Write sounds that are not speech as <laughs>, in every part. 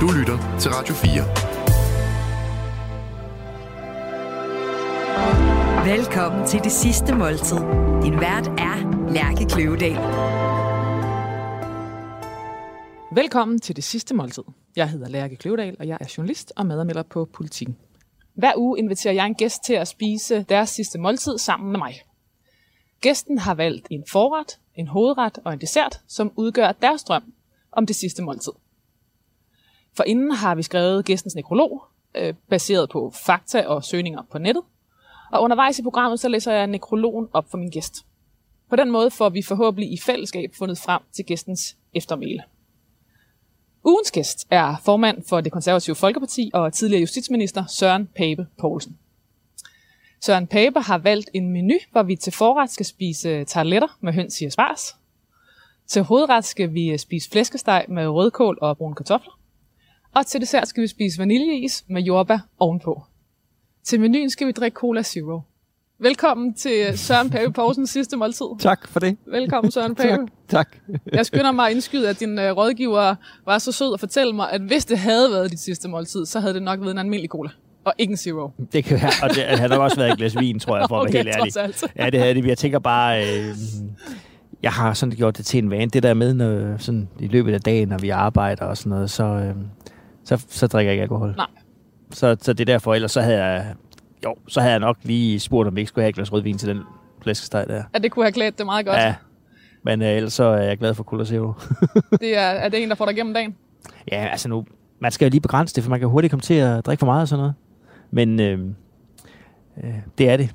Du lytter til Radio 4. Velkommen til det sidste måltid. Din vært er Lærke Kløvedal. Velkommen til det sidste måltid. Jeg hedder Lærke Kløvedal, og jeg er journalist og medanmelder på Politiken. Hver uge inviterer jeg en gæst til at spise deres sidste måltid sammen med mig. Gæsten har valgt en forret, en hovedret og en dessert, som udgør deres drøm om det sidste måltid. For inden har vi skrevet gæstens nekrolog, øh, baseret på fakta og søgninger på nettet. Og undervejs i programmet, så læser jeg nekrologen op for min gæst. På den måde får vi forhåbentlig i fællesskab fundet frem til gæstens eftermæle. Ugens gæst er formand for det konservative Folkeparti og tidligere justitsminister Søren Pape Poulsen. Søren Pape har valgt en menu, hvor vi til forret skal spise tarletter med høns i asparges. Til hovedret skal vi spise flæskesteg med rødkål og brune kartofler. Og til dessert skal vi spise vaniljeis med jordbær ovenpå. Til menuen skal vi drikke Cola Zero. Velkommen til Søren Pape Poulsens sidste måltid. Tak for det. Velkommen, Søren <laughs> Pape. tak, tak. Jeg skynder mig at indskyde, at din uh, rådgiver var så sød at fortælle mig, at hvis det havde været dit sidste måltid, så havde det nok været en almindelig cola. Og ikke en zero. Det kan være, og det havde nok også været et glas vin, tror jeg, for okay, at være helt ærlig. Ja, det havde det. Jeg tænker bare, øh, jeg har sådan gjort det til en vane. Det der med, når, sådan, i løbet af dagen, når vi arbejder og sådan noget, så, øh, så, så drikker jeg ikke alkohol. Nej. Så, så det er derfor, ellers så havde jeg, jo, så havde jeg nok lige spurgt, om vi ikke skulle have et glas rødvin til den flæskesteg der. Ja, det kunne have klædt det meget godt. Ja, men øh, ellers så er jeg glad for Cola Zero. <laughs> det er, er det en, der får dig igennem dagen? Ja, altså nu, man skal jo lige begrænse det, for man kan hurtigt komme til at drikke for meget og sådan noget. Men øh, øh, det er det.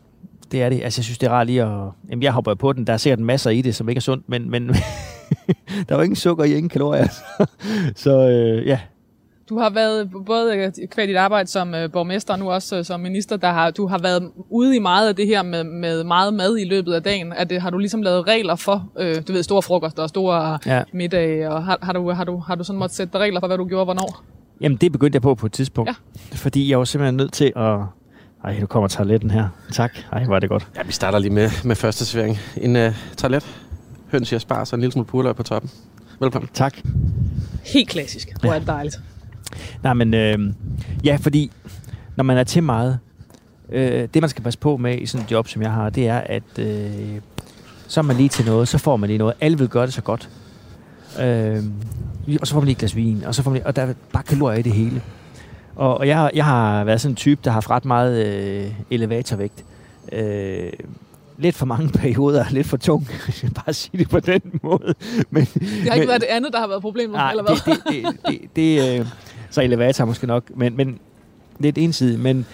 Det er det. Altså, jeg synes, det er rart lige at... Jamen, jeg hopper på den. Der er sikkert masser i det, som ikke er sundt, men, men <laughs> der er jo ingen sukker i, ingen kalorier. <laughs> så øh, ja, du har været både kvæl dit arbejde som uh, borgmester og nu også uh, som minister, der har, du har været ude i meget af det her med, med meget mad i løbet af dagen. At det, har du ligesom lavet regler for, uh, du ved, store frokoster og store ja. middage, og har, har, du, har, du, har du sådan måttet sætte regler for, hvad du gjorde hvornår? Jamen, det begyndte jeg på på et tidspunkt. Ja. Fordi jeg var simpelthen nødt til at... Ej, nu kommer toiletten her. Tak. Ej, var det godt. Ja, vi starter lige med, med første servering. En uh, toilet, høns i spars og en lille smule purløg på toppen. Velkommen. Tak. Helt klassisk. Hvor er det dejligt. Nej, men øh, ja, fordi når man er til meget, øh, det man skal passe på med i sådan et job, som jeg har, det er, at øh, så er man lige til noget, så får man lige noget. Alle vil gøre det så godt. Øh, og så får man lige et glas vin, og så får man lige, og der er bare kalorier i det hele. Og, og jeg, jeg har været sådan en type, der har haft ret meget øh, elevatorvægt. Øh, lidt for mange <laughs> perioder, lidt for tung. <laughs> Jeg bare sige det på den måde. Men, det har ikke men, været det andet, der har været problemet, nej, eller hvad? Det, det, det, det, det, øh, så elevator måske nok, men, men lidt ensidigt. Men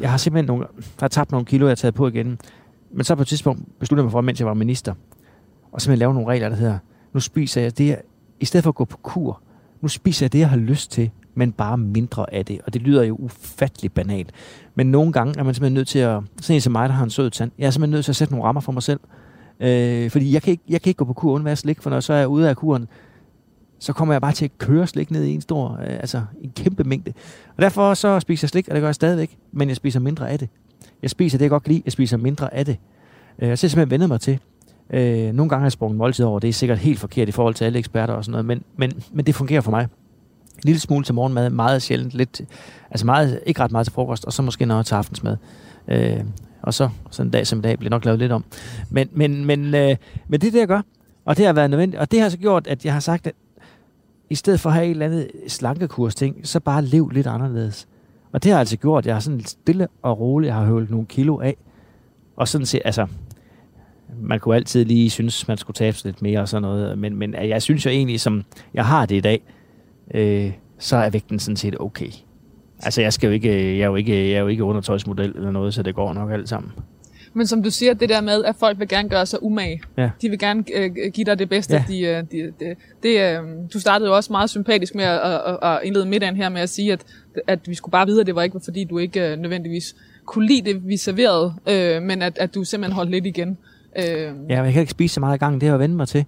jeg har simpelthen nogle, jeg har tabt nogle kilo, jeg har taget på igen. Men så på et tidspunkt besluttede jeg mig for, mens jeg var minister, og simpelthen lave nogle regler, der hedder, nu spiser jeg det, jeg, i stedet for at gå på kur, nu spiser jeg det, jeg har lyst til, men bare mindre af det. Og det lyder jo ufatteligt banalt. Men nogle gange er man simpelthen nødt til at, sådan en som mig, der har en sød tand, jeg er simpelthen nødt til at sætte nogle rammer for mig selv. Øh, fordi jeg kan, ikke, jeg kan ikke gå på kur uden at slik, for når så er ude af kuren, så kommer jeg bare til at køre slik ned i en stor, øh, altså en kæmpe mængde. Og derfor så spiser jeg slik, og det gør jeg stadigvæk, men jeg spiser mindre af det. Jeg spiser det, jeg godt kan lide, jeg spiser mindre af det. Øh, og så er jeg simpelthen vendet mig til. Øh, nogle gange har jeg sprunget måltid over, det er sikkert helt forkert i forhold til alle eksperter og sådan noget, men, men, men det fungerer for mig. En lille smule til morgenmad, meget sjældent, lidt, altså meget, ikke ret meget til frokost, og så måske noget til aftensmad. Øh, og så sådan en dag som i dag bliver nok lavet lidt om. Men, men, men, øh, men det er det, jeg gør. Og det har været nødvendigt. Og det har så gjort, at jeg har sagt, at i stedet for at have et eller andet slankekurs ting, så bare lev lidt anderledes. Og det har altså gjort, at jeg har sådan stille og roligt har høvlet nogle kilo af. Og sådan set, altså, man kunne altid lige synes, man skulle tabe lidt mere og sådan noget. Men, men jeg synes jo egentlig, som jeg har det i dag, øh, så er vægten sådan set okay. Altså, jeg, skal jo ikke, øh, jeg, er jo ikke, jeg er jo ikke undertøjsmodel eller noget, så det går nok alt sammen. Men som du siger, det der med, at folk vil gerne gøre sig umage. Ja. De vil gerne øh, give dig det bedste. Ja. De, øh, de, de, det, øh, du startede jo også meget sympatisk med at, at, at indlede middagen her med at sige, at, at vi skulle bare vide, at det var ikke fordi, du ikke øh, nødvendigvis kunne lide det, vi serverede, øh, men at, at du simpelthen holdt lidt igen. Øh, ja, jeg kan ikke spise så meget i gang, det har jeg vendt mig til.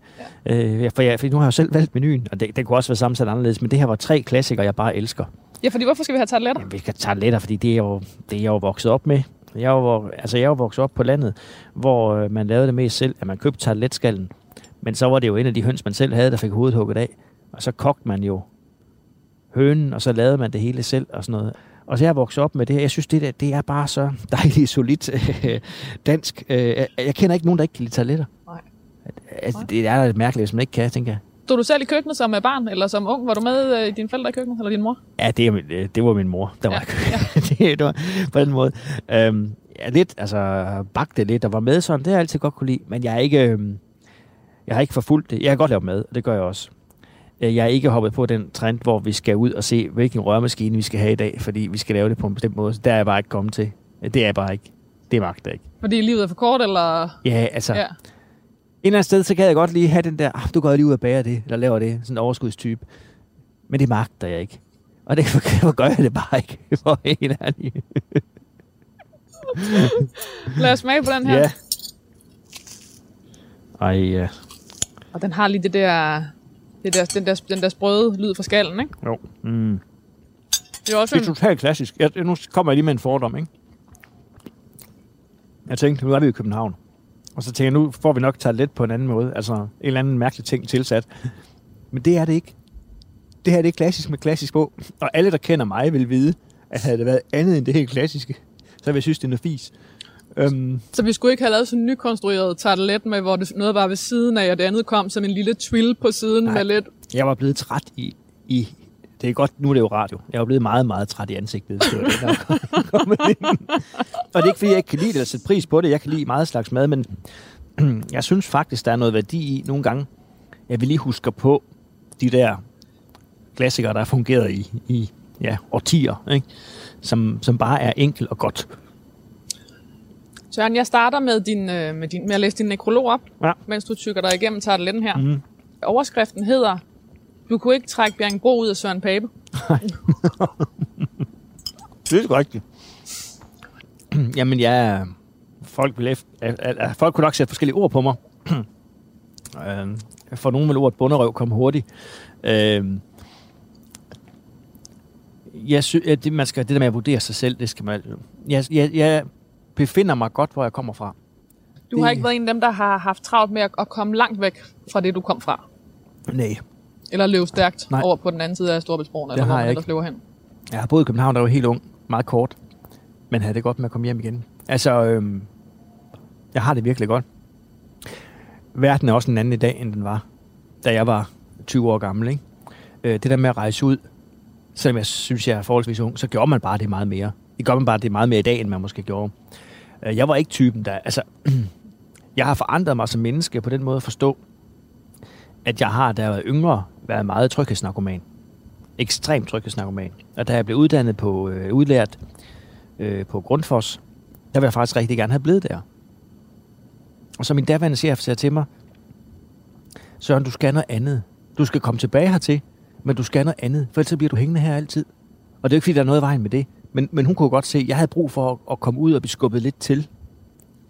Ja. Øh, for, jeg, for nu har jeg jo selv valgt menuen, og det, det kunne også være sammensat anderledes, men det her var tre klassikere, jeg bare elsker. Ja, fordi hvorfor skal vi have tarteletter? Jamen, vi skal tage tarteletter, fordi det er, jo, det er jeg jo vokset op med. Jeg jo, altså jeg jo vokset op på landet, hvor øh, man lavede det mest selv, at man købte tarteletskallen. Men så var det jo en af de høns, man selv havde, der fik hovedet hugget af. Og så kogte man jo hønen, og så lavede man det hele selv og sådan noget. Og så jeg vokset op med det her. Jeg synes, det, der, det er bare så <laughs> dejligt solidt øh, dansk. Øh, jeg, kender ikke nogen, der ikke kan lide tarteletter. Nej. Altså, det er da mærkeligt, hvis man ikke kan, tænker jeg. Stod du selv i køkkenet som øh, barn, eller som ung? Var du med øh, i dine forældre i køkkenet, eller din mor? Ja, det, øh, det var min mor, der Ja, var <laughs> det, det var på den måde. Øhm, ja, lidt, altså bagte lidt og var med sådan, det har jeg altid godt kunne lide, men jeg er ikke, øhm, jeg har ikke forfulgt det. Jeg kan godt lave mad, og det gør jeg også. Øh, Jeg er ikke hoppet på den trend, hvor vi skal ud og se, hvilken rørmaskine vi skal have i dag, fordi vi skal lave det på en bestemt måde. Så der er jeg bare ikke kommet til. Det er jeg bare ikke. Det magter jeg ikke. Fordi livet er for kort, eller... Ja, altså, Ja. Eller andet sted, så kan jeg godt lige have den der, ah, du går lige ud og bager det, eller laver det, sådan en overskudstype. Men det magter jeg ikke. Og det <laughs> hvor gør jeg det bare ikke, <laughs> for helt ærlig. <laughs> Lad os smage på den her. Ja. Ej, ja. Og den har lige det der, det der, den, der, den der sprøde lyd fra skallen, ikke? Jo. Mm. Det er også Det er en, totalt klassisk. Jeg, nu kommer jeg lige med en fordom, ikke? Jeg tænkte, nu er vi i København. Og så tænker jeg, nu får vi nok taget lidt på en anden måde. Altså en eller anden mærkelig ting tilsat. Men det er det ikke. Det her det er klassisk med klassisk på. Og alle, der kender mig, vil vide, at havde det været andet end det helt klassiske, så ville jeg synes, det er noget fis. Øhm, så vi skulle ikke have lavet sådan en nykonstrueret tartelet med, hvor det, noget var ved siden af, og det andet kom som en lille twill på siden Nej. med lidt... jeg var blevet træt i, i det er godt, nu er det jo radio. Jeg var blevet meget, meget træt i ansigtet. hvis det var kommet ind. Og det er ikke, fordi jeg ikke kan lide det eller sætte pris på det. Jeg kan lide meget slags mad, men <clears throat> jeg synes faktisk, der er noget værdi i nogle gange. Jeg vil lige huske på de der klassikere, der har fungeret i, i ja, årtier, ikke? Som, som bare er enkel og godt. Søren, jeg starter med, din, øh, med, din, med at læse din nekrolog op, Ja. mens du tykker dig igennem tarteletten her. Mhm. Overskriften hedder, du kunne ikke trække Bjerringbro ud af Søren Pape. Det er rigtigt. <clears throat> Jamen, ja, folk, vil efter, at, at, folk kunne nok sætte forskellige ord på mig. <clears throat> øh, for nogen vil ordet bunderøv komme hurtigt. Øh, jeg sy- at det, man skal, det der med at vurdere sig selv, det skal man... Jeg, jeg, jeg befinder mig godt, hvor jeg kommer fra. Du Det- har ikke været en af dem, der har haft travlt med at, at komme langt væk fra det, du kom fra. Nej. Eller løbe stærkt Nej. over på den anden side af Storbritannien, eller hvor man ellers løber hen. Jeg har boet i København, der var helt ung. Meget kort. Men havde det godt med at komme hjem igen. Altså, øhm, jeg har det virkelig godt. Verden er også en anden i dag, end den var, da jeg var 20 år gammel. Ikke? Øh, det der med at rejse ud, selvom jeg synes, jeg er forholdsvis ung, så gjorde man bare det meget mere. Det gør man bare det meget mere i dag, end man måske gjorde. Øh, jeg var ikke typen, der... Altså, <clears throat> jeg har forandret mig som menneske på den måde at forstå, at jeg har, da jeg var yngre, været meget tryghedsnarkoman ekstremt tryghedsnarkoman. Og da jeg blev uddannet på, øh, udlært øh, på Grundfos, der ville jeg faktisk rigtig gerne have blevet der. Og så min daværende chef sagde til mig, Søren, du skal noget andet. Du skal komme tilbage hertil, men du skal noget andet, for ellers bliver du hængende her altid. Og det er jo ikke, fordi der er noget i vejen med det. Men, men hun kunne godt se, at jeg havde brug for at, at komme ud og blive skubbet lidt til.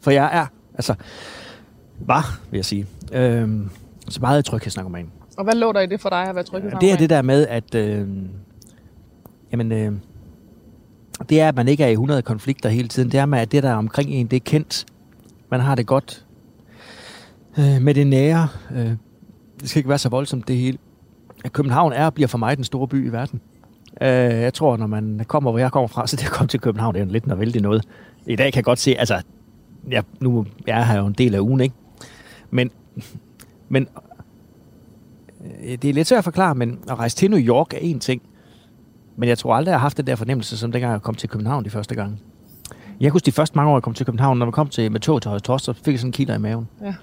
For jeg er, altså, var, vil jeg sige, øh, så meget tryghedsnarkoman. Og hvad lå der i det for dig at være tryg Det er det der med, at øh, jamen, øh, det er, at man ikke er i 100 konflikter hele tiden. Det er, med, at det, der er omkring en, det er kendt. Man har det godt øh, med det nære. Øh, det skal ikke være så voldsomt, det hele. København er og bliver for mig den store by i verden. Øh, jeg tror, når man kommer, hvor jeg kommer fra, <laughs> så det at komme til København, det er jo lidt noget vældig noget. I dag kan jeg godt se, altså, jeg, nu jeg er her jo en del af ugen, ikke? Men, men det er lidt svært at forklare, men at rejse til New York er en ting. Men jeg tror aldrig, jeg har haft den der fornemmelse, som dengang jeg kom til København de første gange. Jeg kan huske de første mange år, jeg kom til København, når man kom til, med tog til Høje så fik jeg sådan en kilder i maven. Ja.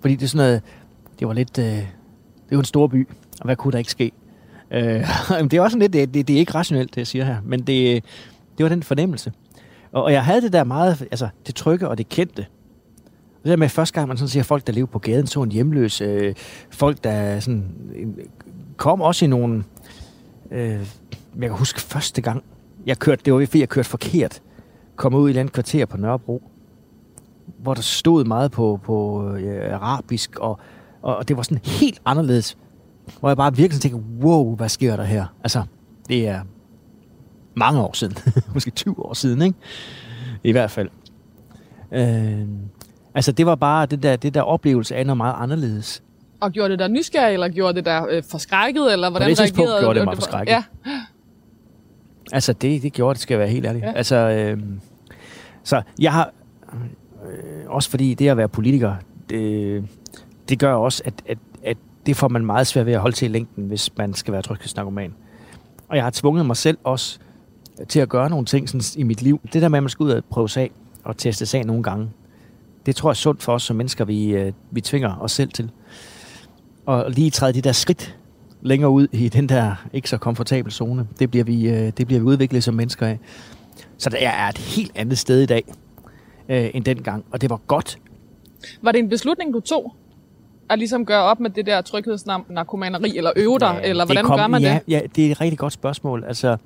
Fordi det er sådan noget, det var lidt, øh, det var en stor by, og hvad kunne der ikke ske? Øh, <laughs> det er også lidt, det, det, det er ikke rationelt, det jeg siger her, men det, det var den fornemmelse. Og, og jeg havde det der meget, altså det trygge og det kendte. Det der med første gang, man sådan ser folk, der lever på gaden, så en hjemløs, øh, folk, der sådan, kom også i nogle, øh, jeg kan huske første gang, jeg kørte, det var fordi jeg kørte forkert, kom ud i et andet kvarter på Nørrebro, hvor der stod meget på, på øh, arabisk, og, og det var sådan helt anderledes, hvor jeg bare virkelig tænkte, wow, hvad sker der her? Altså, det er mange år siden, <laughs> måske 20 år siden, ikke? I hvert fald. Øh, altså, det var bare det der, det der oplevelse af noget meget anderledes. Og gjorde det der nysgerrig, eller gjorde det der øh, forskrækket, eller hvordan det tidspunkt reagerede gjorde det mig forskrækket. Ja, Altså, det, det gjorde det, skal jeg være helt ærlig. Ja. Altså, øh, så jeg har... Øh, også fordi det at være politiker, det, det gør også, at, at, at det får man meget svært ved at holde til i længden, hvis man skal være tryghedsnarkoman. Og jeg har tvunget mig selv også til at gøre nogle ting sådan, i mit liv. Det der med, at man skal ud og prøve af og teste sig nogle gange, det tror jeg er sundt for os som mennesker, vi, øh, vi tvinger os selv til. Og lige træde de der skridt længere ud i den der ikke så komfortable zone, det bliver vi, øh, det bliver vi udviklet som mennesker af. Så der er et helt andet sted i dag, øh, end dengang. Og det var godt. Var det en beslutning, du tog? At ligesom gøre op med det der tryghedsnarkomaneri, eller øve dig, ja, eller hvordan kom, gør man ja, det? Ja, det er et rigtig godt spørgsmål. Altså,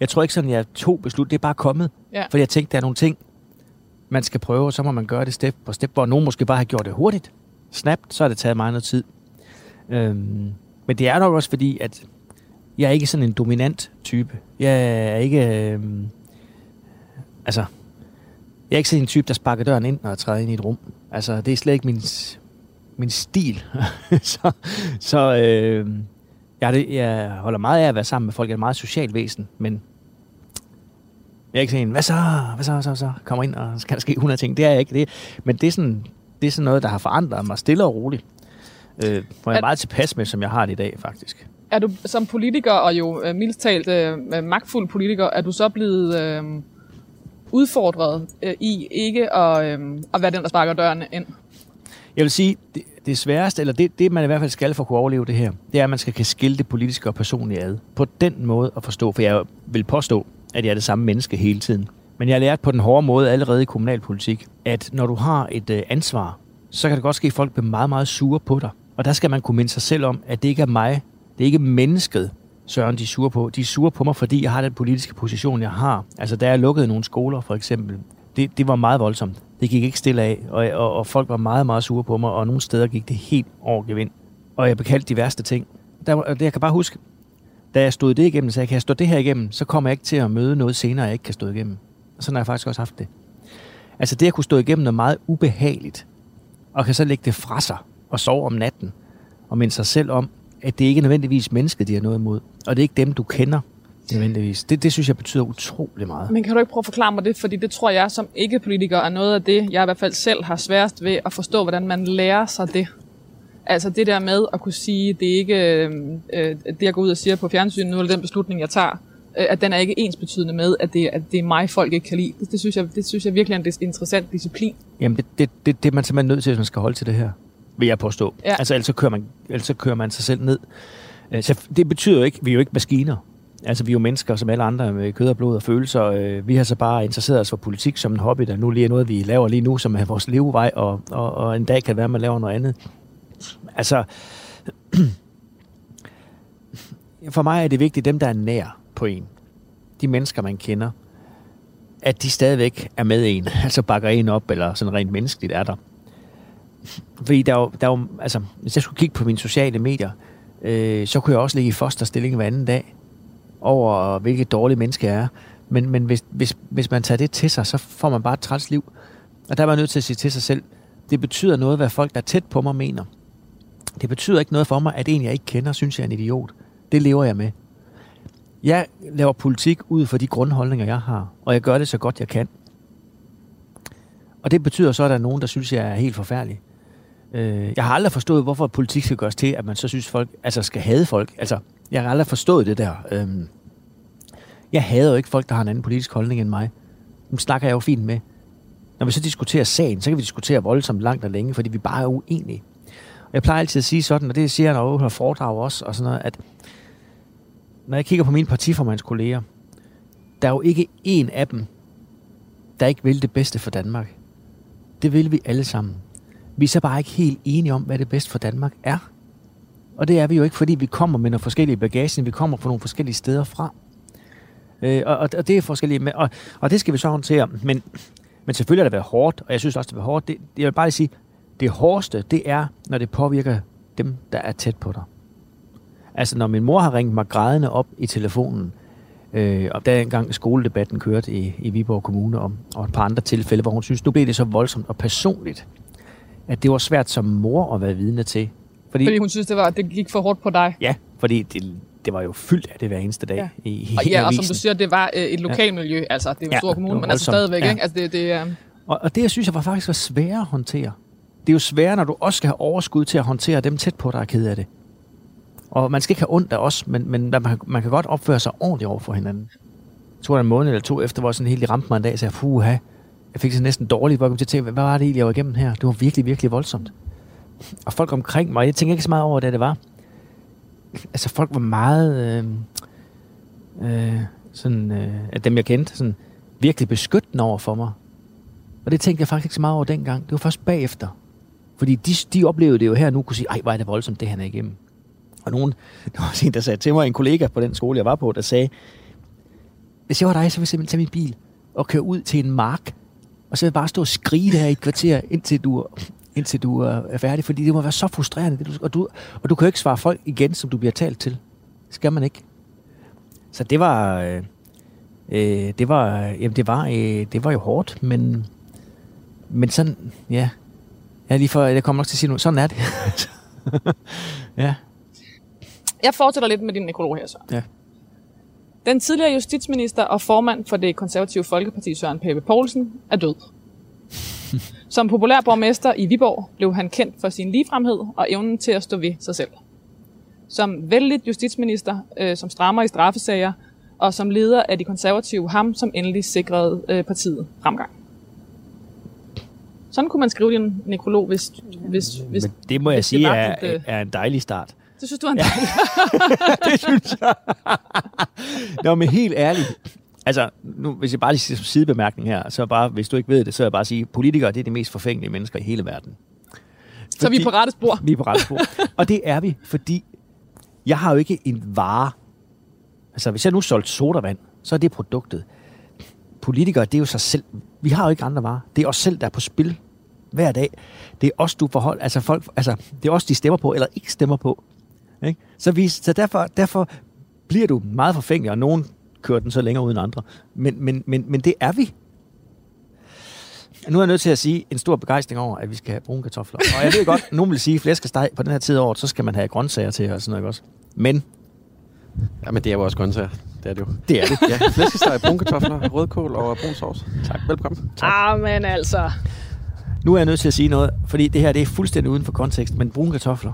jeg tror ikke sådan, jeg tog beslut. Det er bare kommet. Ja. Fordi jeg tænkte, der er nogle ting, man skal prøve, og så må man gøre det step på step, hvor nogen måske bare har gjort det hurtigt. Snapt, så har det taget meget noget tid. Øhm, men det er nok også fordi, at jeg er ikke sådan en dominant type. Jeg er ikke... Øhm, altså, jeg er ikke sådan en type, der sparker døren ind, når jeg træder ind i et rum. Altså, det er slet ikke min, min stil. <laughs> så så øh, jeg, det- jeg holder meget af at være sammen med folk. Jeg er et meget socialt væsen, men jeg er ikke sådan en, hvad så, hvad så, hvad så, hvad så, kommer ind, og skal der ske 100 ting. Det er jeg ikke. Det, men det er, sådan, det er sådan noget, der har forandret mig stille og roligt. Øh, hvor jeg er meget tilpas med, som jeg har det i dag, faktisk. Er du som politiker, og jo øh, mildt talt øh, magtfuld politiker, er du så blevet øh, udfordret øh, i ikke at, øh, at være den, der sparker dørene ind? Jeg vil sige, det, det sværeste, eller det, det man i hvert fald skal for at kunne overleve det her, det er, at man skal kan skille det politiske og personlige ad. På den måde at forstå, for jeg vil påstå, at jeg er det samme menneske hele tiden. Men jeg har lært på den hårde måde allerede i kommunalpolitik, at når du har et øh, ansvar, så kan det godt ske, at folk bliver meget, meget sure på dig. Og der skal man kunne minde sig selv om, at det ikke er mig, det er ikke mennesket, Søren, de er sure på. De er sure på mig, fordi jeg har den politiske position, jeg har. Altså, da jeg lukkede nogle skoler, for eksempel, det, det var meget voldsomt. Det gik ikke stille af, og, og, og folk var meget, meget sure på mig, og nogle steder gik det helt over gevind. Og jeg bekaldte de værste ting. Der, det, jeg kan bare huske, da jeg stod det igennem, så jeg kan jeg stå det her igennem, så kommer jeg ikke til at møde noget senere, jeg ikke kan stå igennem. Og sådan har jeg faktisk også haft det. Altså det at kunne stå igennem noget meget ubehageligt, og kan så lægge det fra sig og sove om natten, og minde sig selv om, at det ikke er nødvendigvis mennesket, de har noget imod, og det er ikke dem, du kender nødvendigvis. Det, det synes jeg betyder utrolig meget. Men kan du ikke prøve at forklare mig det? Fordi det tror jeg som ikke-politiker er noget af det, jeg i hvert fald selv har sværest ved at forstå, hvordan man lærer sig det. Altså det der med at kunne sige, det er ikke øh, øh, det, jeg går ud og siger på fjernsynet nu, eller den beslutning, jeg tager, øh, at den er ikke ensbetydende med, at det, at det er mig, folk ikke kan lide. Det, det, synes, jeg, det synes jeg virkelig er en interessant disciplin. Jamen, det, det, det, det er man simpelthen nødt til, hvis man skal holde til det her, vil jeg påstå. Ja. Altså, ellers så, kører man, ellers så kører man sig selv ned. Øh, Så det betyder jo ikke, vi er jo ikke maskiner. Altså, vi er jo mennesker som alle andre med kød og blod og følelser. Øh, Vi har så bare interesseret os for politik som en hobby, der nu lige er noget, vi laver lige nu, som er vores levevej, og, og, og en dag kan det være, at man laver noget andet. Altså, for mig er det vigtigt, dem, der er nær på en, de mennesker, man kender, at de stadigvæk er med en, <laughs> altså bakker en op, eller sådan rent menneskeligt er der. Fordi der er jo, der er jo altså, hvis jeg skulle kigge på mine sociale medier, øh, så kunne jeg også ligge i fosterstilling hver anden dag, over hvilket dårligt menneske jeg er. Men, men hvis, hvis, hvis man tager det til sig, så får man bare et træls liv. Og der er man nødt til at sige til sig selv, det betyder noget, hvad folk, der er tæt på mig, mener. Det betyder ikke noget for mig, at en, jeg ikke kender, synes, jeg er en idiot. Det lever jeg med. Jeg laver politik ud fra de grundholdninger, jeg har, og jeg gør det så godt, jeg kan. Og det betyder så, at der er nogen, der synes, jeg er helt forfærdelig. Øh, jeg har aldrig forstået, hvorfor politik skal gøres til, at man så synes, folk altså skal hade folk. Altså, jeg har aldrig forstået det der. Øhm, jeg hader jo ikke folk, der har en anden politisk holdning end mig. Dem snakker jeg jo fint med. Når vi så diskuterer sagen, så kan vi diskutere voldsomt langt og længe, fordi vi bare er uenige. Jeg plejer altid at sige sådan, og det siger jeg, når jeg holder foredrag også, og sådan noget, at når jeg kigger på mine partiformandskolleger, der er jo ikke en af dem, der ikke vil det bedste for Danmark. Det vil vi alle sammen. Vi er så bare ikke helt enige om, hvad det bedste for Danmark er. Og det er vi jo ikke, fordi vi kommer med nogle forskellige bagage, vi kommer fra nogle forskellige steder fra. Øh, og, og, og det er forskellige, med, og, og det skal vi så håndtere. Men, men selvfølgelig har det været hårdt, og jeg synes også, det har været hårdt. Det, jeg vil bare lige sige, det hårdeste, det er, når det påvirker dem, der er tæt på dig. Altså, når min mor har ringet mig grædende op i telefonen, øh, og der engang skoledebatten kørte i, i Viborg Kommune om, og et par andre tilfælde, hvor hun synes, nu blev det så voldsomt og personligt, at det var svært som mor at være vidne til. Fordi, Fordi hun synes, det, var, det gik for hårdt på dig. Ja, fordi det, det var jo fyldt af det hver eneste dag Ja. i, i Og ja, og som du siger, det var øh, et lokalmiljø. Ja. Altså, det er jo en Ja, stor kommune, men altså stadigvæk, Ja. ikke? Altså, det, det er... Og, og det, jeg synes, jeg var faktisk var sværere at håndtere. Det er jo sværere, når du også skal have overskud til at håndtere dem tæt på, der er ked af det. Og man skal ikke have ondt af os, men, men man, man kan godt opføre sig ordentligt over for hinanden. Jeg tror, en måned eller to efter, hvor sådan helt i ramte mig en dag, og sagde, puha, jeg fik så næsten dårligt, hvor jeg kom til at tænke, hvad var det egentlig, jeg var igennem her? Det var virkelig, virkelig voldsomt. Og folk omkring mig, jeg tænker ikke så meget over, hvad det var. Altså, folk var meget, øh, øh, sådan, øh, at dem jeg kendte, sådan virkelig beskyttende over for mig. Og det tænkte jeg faktisk ikke så meget over dengang. Det var først bagefter. Fordi de, de oplevede det jo her nu, kunne sige, ej, hvor er det voldsomt, det han er igennem. Og nogen, <laughs> der var også en, der sagde til mig, en kollega på den skole, jeg var på, der sagde, hvis jeg var dig, så ville jeg simpelthen tage min bil og køre ud til en mark, og så vil jeg bare stå og skrige der i et kvarter, indtil du, indtil du er færdig, fordi det må være så frustrerende. Det, du, og, du, og du kan jo ikke svare folk igen, som du bliver talt til. Det skal man ikke. Så det var, øh, øh, det var, jamen det var, øh, det var jo hårdt, men, men sådan, ja, ja lige for, jeg kommer nok til at sige nu, sådan er det. <laughs> ja, Jeg fortsætter lidt med din nekrolog her så. Ja. Den tidligere justitsminister og formand for det konservative Folkeparti, Søren Pape Poulsen, er død. <laughs> Som populær borgmester i Viborg blev han kendt for sin ligefremhed og evnen til at stå ved sig selv. Som vældigt justitsminister, øh, som strammer i straffesager, og som leder af de konservative ham, som endelig sikrede øh, partiet fremgang. Sådan kunne man skrive din nekrolog, hvis, hvis, hvis men det må jeg hvis sige var er, dit, øh, er en dejlig start. Det synes du er en dejlig. <laughs> det synes jeg. Nå, men helt ærligt. Altså, nu, hvis jeg bare lige siger som sidebemærkning her, så bare, hvis du ikke ved det, så vil jeg bare sige, politikere, det er de mest forfængelige mennesker i hele verden. Så vi er på rette spor. Vi er på rette spor. Og det er vi, fordi jeg har jo ikke en vare. Altså, hvis jeg nu solgte sodavand, så er det produktet. Politikere, det er jo sig selv. Vi har jo ikke andre varer. Det er os selv, der er på spil hver dag. Det er os, du forhold, altså folk, altså, det er os, de stemmer på, eller ikke stemmer på. Ikke? Så, vi, så derfor, derfor bliver du meget forfængelig, og nogen kører den så længere uden andre. Men, men, men, men det er vi. Nu er jeg nødt til at sige en stor begejstring over, at vi skal have brune kartofler. Og jeg ved godt, nogen vil sige, at flæskesteg på den her tid af året, så skal man have grøntsager til og sådan noget ikke også. Men Ja, men det er jo også grøntsager. Det er det jo. det er det. Ja, flæskesteg, brune kartofler, rødkål og brun sovs. Tak, velkommen. Ah, men altså. Nu er jeg nødt til at sige noget, fordi det her det er fuldstændig uden for kontekst, men brune kartofler,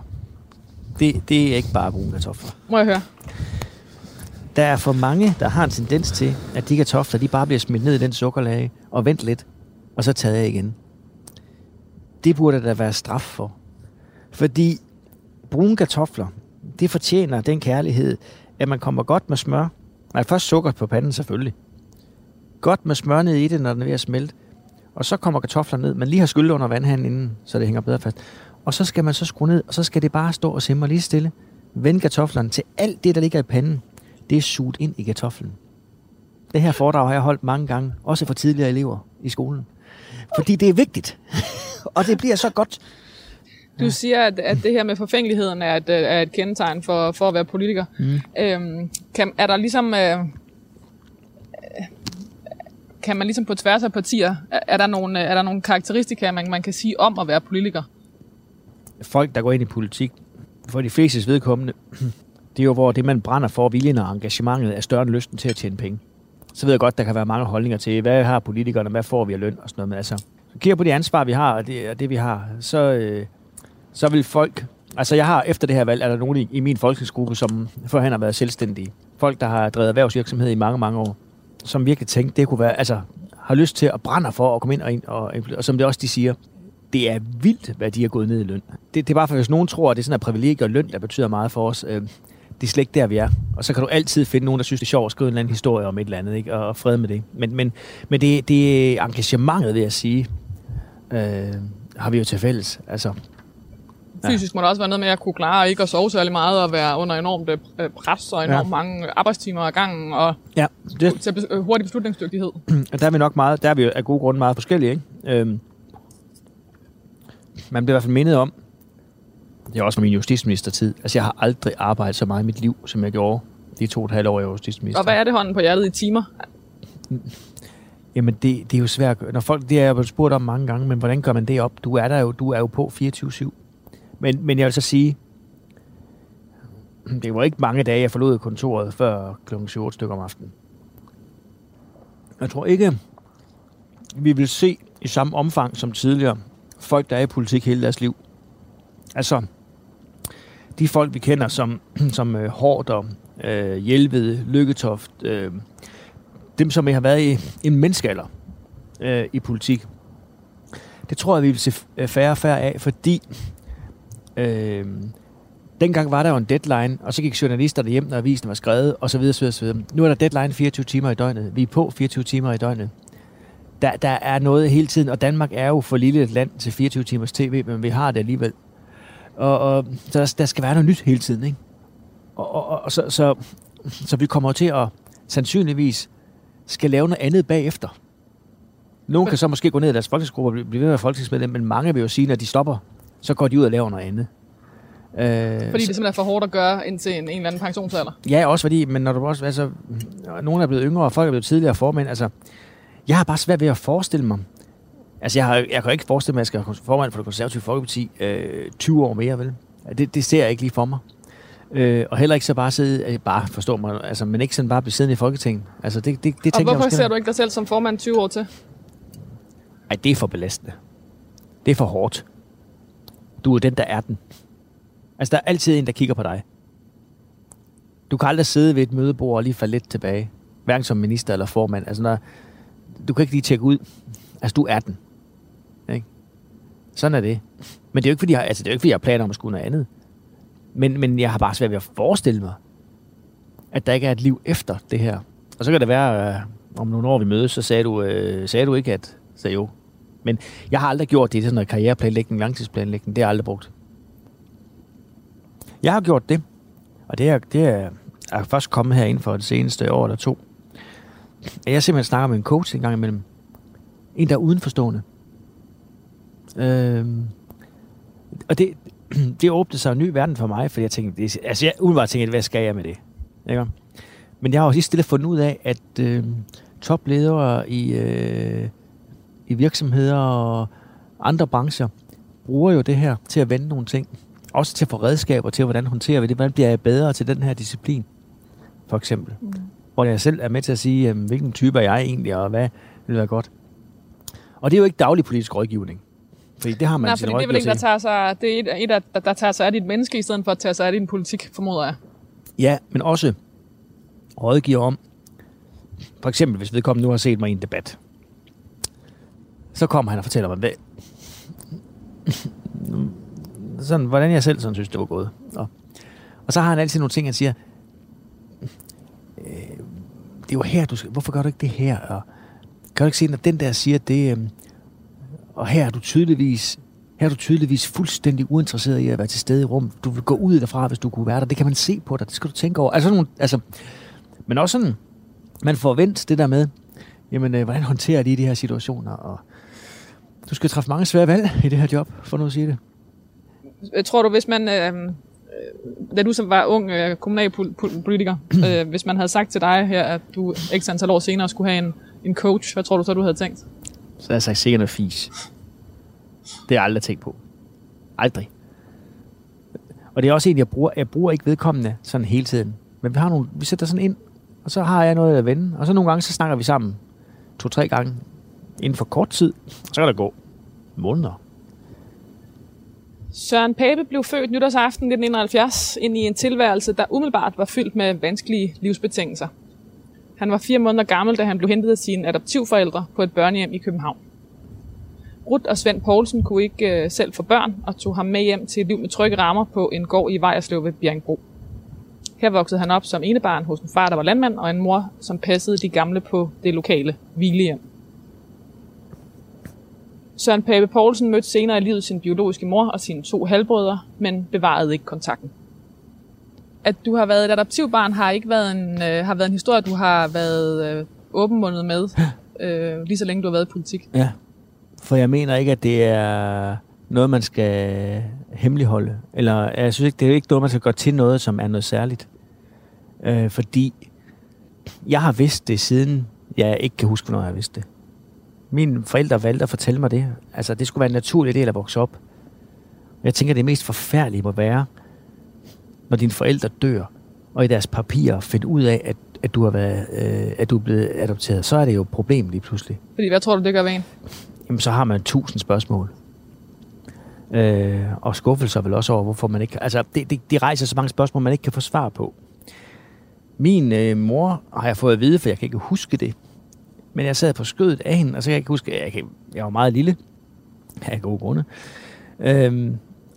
det, det er ikke bare brune kartofler. Må jeg høre? Der er for mange, der har en tendens til, at de kartofler, de bare bliver smidt ned i den sukkerlage og vent lidt, og så taget af igen. Det burde der være straf for. Fordi brune kartofler, det fortjener den kærlighed, at man kommer godt med smør. Nej, først sukker på panden selvfølgelig. Godt med smør ned i det, når den er ved at smelte. Og så kommer kartoflerne ned. Man lige har skyllet under vandhanen inden, så det hænger bedre fast. Og så skal man så skrue ned, og så skal det bare stå og simre lige stille. Vend kartoflerne til alt det, der ligger i panden. Det er suget ind i kartoflen. Det her foredrag har jeg holdt mange gange, også for tidligere elever i skolen. Fordi det er vigtigt. <laughs> og det bliver så godt. Du siger, at, at det her med forfængeligheden er et, øh, er et kendetegn for, for at være politiker. Mm. Øhm, kan, er der ligesom... Øh, kan man ligesom på tværs af partier, er, er, der, nogle, øh, er der nogle karakteristika, man, man kan sige om at være politiker? folk, der går ind i politik, for de flestes vedkommende, <clears throat> det er jo, hvor det, man brænder for, viljen og engagementet, er større end lysten til at tjene penge. Så ved jeg godt, der kan være mange holdninger til, hvad har politikerne, hvad får vi af løn og sådan noget. Men altså, så kigger på de ansvar, vi har, og det, og det vi har, så, øh, så vil folk... Altså, jeg har efter det her valg, er der nogen i, i min folketingsgruppe, som førhen har været selvstændige. Folk, der har drevet erhvervsvirksomhed i mange, mange år, som virkelig tænkte, det kunne være, altså, har lyst til at brænde for at komme ind og, ind og, og som det også de siger, det er vildt, hvad de har gået ned i løn. Det, det er bare for, hvis nogen tror, at det er sådan en privilegie og løn, der betyder meget for os. Øh, det er slet ikke der, vi er. Og så kan du altid finde nogen, der synes, det er sjovt at skrive en eller anden historie om et eller andet, ikke? Og, og fred med det. Men, men, men det, det engagementet, vil jeg sige, øh, har vi jo til fælles. Altså, Fysisk må der også være noget med at kunne klare ikke at sove særlig meget og være under enormt øh, pres og enormt Ja. ja. mange arbejdstimer ad gangen og ja, det, bes- øh, hurtig beslutningsdygtighed. <clears throat> og der er vi nok meget, der er vi af gode grunde meget forskellige, ikke? Øhm, man bliver i hvert fald mindet om, det er også fra min justitsministertid, altså jeg har aldrig arbejdet så meget i mit liv, som jeg gjorde de to og et halvt år, jeg var justitsminister. Og hvad er det hånden på hjertet i timer? <laughs> Jamen, det, det er jo svært. Når folk, det har jeg spurgt om mange gange, men hvordan gør man det op? Du er der jo, du er jo på 24-7. Men, men jeg vil så sige, det var ikke mange dage, jeg forlod kontoret før kl. 7 stykker om aftenen. Jeg tror ikke, vi vil se i samme omfang som tidligere folk, der er i politik hele deres liv. Altså, de folk, vi kender som, <clears throat> som øh, uh, Hårder, øh, Hjelved, Lykketoft, øh, dem, som har været i en menneskealder øh, i politik, det tror jeg, vi vil se færre og færre af, fordi Øh, dengang var der jo en deadline, og så gik journalisterne hjem, når avisen var skrevet, og så videre, så videre, så videre. Nu er der deadline 24 timer i døgnet. Vi er på 24 timer i døgnet. Der, der er noget hele tiden, og Danmark er jo for lille et land til 24 timers tv, men vi har det alligevel. Og, og så der, der skal være noget nyt hele tiden, ikke? Og, og, og så, så, så vi kommer til at sandsynligvis skal lave noget andet bagefter. Nogle kan så måske gå ned i deres folketingsgruppe og blive ved med folketingsmedlem, men mange vil jo sige, når de stopper, så går de ud og laver noget andet. Øh, fordi det simpelthen er for hårdt at gøre indtil en, en eller anden pensionsalder? Ja, også fordi, men når du også, altså, nogle er blevet yngre, og folk er blevet tidligere formænd, altså, jeg har bare svært ved at forestille mig, altså jeg, har, jeg kan ikke forestille mig, at jeg skal formand for det konservative Folkeparti øh, 20 år mere, vel? Det, det ser jeg ikke lige for mig. Øh, og heller ikke så bare sidde, øh, bare forstå mig, altså, men ikke sådan bare blive siddende i Folketinget. Altså, det, det, det og hvorfor jeg ser du ikke dig selv som formand 20 år til? Ej, det er for belastende. Det er for hårdt. Du er den, der er den. Altså, der er altid en, der kigger på dig. Du kan aldrig sidde ved et mødebord og lige falde lidt tilbage. Hverken som minister eller formand. Altså, når, du kan ikke lige tjekke ud. Altså, du er den. Ikke? Sådan er det. Men det er jo ikke, fordi jeg, altså, det er jo ikke, fordi jeg har planer om at skulle noget andet. Men, men jeg har bare svært ved at forestille mig, at der ikke er et liv efter det her. Og så kan det være, øh, om nogle år vi mødes, så sagde du, øh, sagde du ikke, at sagde jo. Men jeg har aldrig gjort det i sådan noget karriereplanlægning, langtidsplanlægning. Det har jeg aldrig brugt. Jeg har gjort det, og det er, det er, er først kommet her inden for det seneste år eller to. Jeg simpelthen snakker med en coach en gang imellem. En, der er udenforstående. Øhm, og det, <clears throat> det åbnede sig en ny verden for mig, fordi jeg tænkte, det, altså jeg umiddelbart tænkte, hvad skal jeg med det? Ikke? Men jeg har også lige stille fundet ud af, at øh, topledere i, øh, i virksomheder og andre brancher bruger jo det her til at vende nogle ting også til at få redskaber til, hvordan håndterer vi det. Hvordan bliver jeg bedre til den her disciplin, for eksempel. Mm. Hvor jeg selv er med til at sige, hvilken type er jeg egentlig, og hvad vil være godt. Og det er jo ikke daglig politisk rådgivning. Fordi det har man Nej, fordi det er vel ikke, der tager sig, det er et, et der, der tager sig af dit menneske, i stedet for at tage sig af din politik, formoder jeg. Ja, men også rådgiver om, for eksempel hvis vedkommende nu har set mig i en debat, så kommer han og fortæller mig, hvad, sådan, hvordan jeg selv sådan synes, det var gået. Og, og så har han altid nogle ting, han siger, øh, det er jo her, du skal, hvorfor gør du ikke det her? Og kan du ikke se, når den der siger det, øh, og her er du tydeligvis, her er du tydeligvis fuldstændig uinteresseret i at være til stede i rum. Du vil gå ud derfra, hvis du kunne være der. Det kan man se på dig. Det skal du tænke over. Altså, nogle, altså, men også sådan, man får vendt det der med, jamen, øh, hvordan håndterer de de her situationer? Og du skal træffe mange svære valg i det her job, for nu at sige det. Øh, tror du, hvis man, øh, øh, da du som var ung øh, kommunalpolitiker, <clears throat> øh, hvis man havde sagt til dig her, at du ikke antal år senere skulle have en, en coach, hvad tror du så, du havde tænkt? Så havde jeg sagt sikkert noget fis. Det har jeg aldrig tænkt på. Aldrig. Og det er også en, jeg bruger. Jeg bruger ikke vedkommende sådan hele tiden. Men vi, har nogle, vi sætter sådan ind, og så har jeg noget at vende. Og så nogle gange, så snakker vi sammen to-tre gange inden for kort tid. Så kan der gå måneder. Søren Pape blev født nytårsaften 1971 ind i en tilværelse, der umiddelbart var fyldt med vanskelige livsbetingelser. Han var fire måneder gammel, da han blev hentet af sine adoptivforældre på et børnehjem i København. Ruth og Svend Poulsen kunne ikke øh, selv få børn og tog ham med hjem til et liv med trygge rammer på en gård i Vejerslev ved Bjergbro. Her voksede han op som enebarn hos en far, der var landmand, og en mor, som passede de gamle på det lokale hvilehjem. Søren Pape Poulsen mødte senere i livet sin biologiske mor og sine to halvbrødre, men bevarede ikke kontakten. At du har været et adoptivbarn har ikke været en, øh, har været en historie, du har været øh, åbenmundet med, <laughs> øh, lige så længe du har været i politik. Ja, for jeg mener ikke, at det er noget, man skal hemmeligholde. Eller jeg synes ikke, det er ikke noget, man skal gøre til noget, som er noget særligt. Øh, fordi jeg har vidst det siden, jeg ikke kan huske, hvornår jeg har vidst det. Mine forældre valgte at fortælle mig det. Altså, det skulle være en naturlig del at vokse op. Jeg tænker, det mest forfærdelige må være, når dine forældre dør, og i deres papirer finder ud af, at, at, du har været, øh, at du er blevet adopteret, så er det jo et problem lige pludselig. Fordi hvad tror du, det gør ved en? Jamen, så har man tusind spørgsmål. Øh, og skuffelser vel også over, hvorfor man ikke... Altså, det, det, de rejser så mange spørgsmål, man ikke kan få svar på. Min øh, mor har jeg fået at vide, for jeg kan ikke huske det. Men jeg sad på skødet af hende, og så kan jeg ikke huske... Jeg, kan, jeg var meget lille. Af gode grunde. Øh,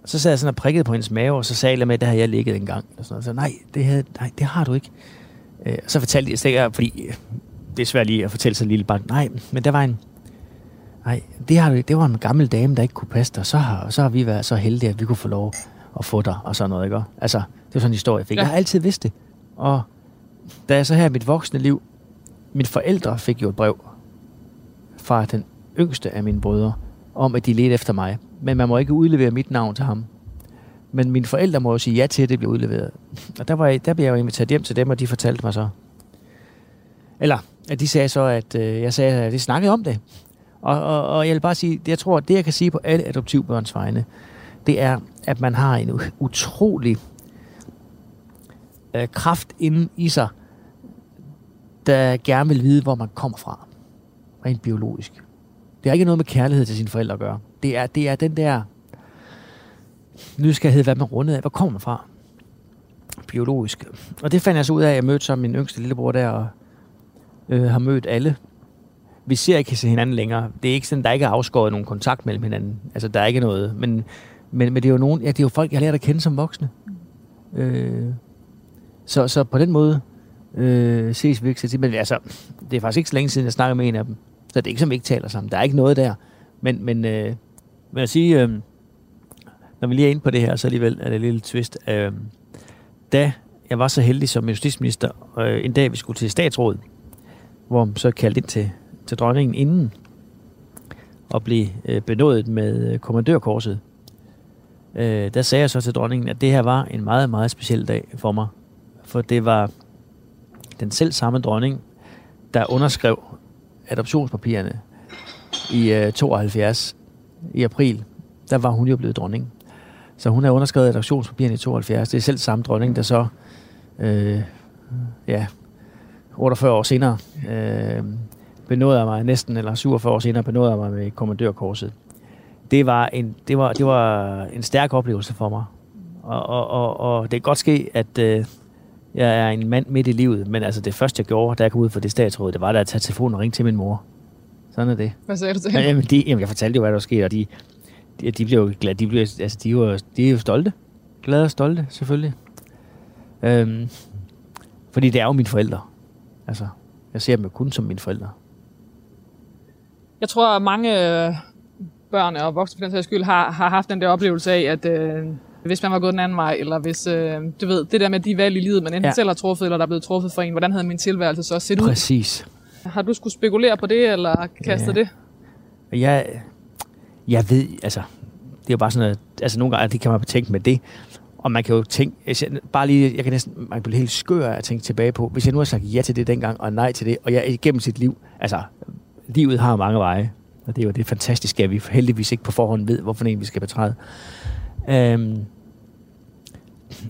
så sad jeg sådan og prikkede på hendes mave, og så sagde jeg med, at det har jeg ligget en gang. Og sådan noget. Så nej, det, havde, nej, det har du ikke. Øh, og så fortalte jeg, sikkert, fordi øh, det er svært lige at fortælle sig lille barn. Nej, men der var en, Nej, det, har, det var en gammel dame, der ikke kunne passe dig. Så har, så har vi været så heldige, at vi kunne få lov at få dig og sådan noget, ikke? Altså, det var sådan en historie, jeg fik. Ja. Jeg har altid vidst det. Og da jeg så her i mit voksne liv, mine forældre fik jo et brev fra den yngste af mine brødre, om at de ledte efter mig. Men man må ikke udlevere mit navn til ham. Men mine forældre må jo sige ja til, at det bliver udleveret. Og der, var jeg, der blev jeg jo inviteret hjem til dem, og de fortalte mig så. Eller, at de sagde så, at øh, jeg sagde, at vi snakkede om det. Og, og, og jeg vil bare sige, jeg tror, at det jeg kan sige på alle adoptivbørns vegne, det er, at man har en utrolig øh, kraft inden i sig, der gerne vil vide, hvor man kommer fra. Rent biologisk. Det har ikke noget med kærlighed til sine forældre at gøre. Det er, det er den der nysgerrighed, hvad man rundet af. Hvor kommer man fra? Biologisk. Og det fandt jeg så ud af, at jeg mødte som min yngste lillebror der, og øh, har mødt alle vi ser ikke se hinanden længere. Det er ikke sådan, der er ikke er afskåret nogen kontakt mellem hinanden. Altså, der er ikke noget. Men, men, men det er jo nogen, ja, det er jo folk, jeg har lært at kende som voksne. Øh, så, så på den måde øh, ses vi ikke så Men altså, det er faktisk ikke så længe siden, jeg snakkede med en af dem. Så det er ikke som, vi ikke taler sammen. Der er ikke noget der. Men, men, øh, men at sige, øh, når vi lige er inde på det her, så alligevel er det et lille twist. Øh, da jeg var så heldig som justitsminister, øh, en dag vi skulle til statsrådet, hvor så kaldte ind til til dronningen inden og blev øh, benådet med øh, kommandørkorset. Øh, der sagde jeg så til dronningen, at det her var en meget, meget speciel dag for mig. For det var den selv samme dronning, der underskrev adoptionspapirerne i øh, 72 i april. Der var hun jo blevet dronning. Så hun har underskrevet adoptionspapirerne i 72. Det er selv samme dronning, der så øh, ja, 48 år senere øh, benåede mig næsten, eller 47 år senere, benåede mig med kommandørkorset. Det var en, det var, det var en stærk oplevelse for mig. Og, og, og, og det kan godt ske, at øh, jeg er en mand midt i livet, men altså det første, jeg gjorde, da jeg kom ud fra det statsråd, det var da at tage telefonen og ringe til min mor. Sådan er det. Hvad sagde du til hende? Jamen, de, jamen, jeg fortalte jo, hvad der var sket, og de, de, de blev jo glade. De, blev, altså, de, var, de er jo stolte. Glade og stolte, selvfølgelig. Øhm, fordi det er jo mine forældre. Altså, jeg ser dem jo kun som mine forældre. Jeg tror, at mange øh, børn og voksne for den sags skyld har, har haft den der oplevelse af, at øh, hvis man var gået den anden vej, eller hvis, øh, du ved, det der med de valg i livet, man enten ja. selv har truffet, eller der er blevet truffet for en, hvordan havde min tilværelse så set ud? Præcis. Har du skulle spekulere på det, eller kastet ja. det? Jeg, jeg ved, altså, det er jo bare sådan, at altså, nogle gange det kan man betænke med det, og man kan jo tænke, jeg, bare lige, jeg kan næsten, man kan blive helt skør at tænke tilbage på, hvis jeg nu har sagt ja til det dengang, og nej til det, og jeg igennem sit liv, altså livet har mange veje, og det er jo det fantastiske, at vi heldigvis ikke på forhånd ved, hvorfor en vi skal betræde. Øhm,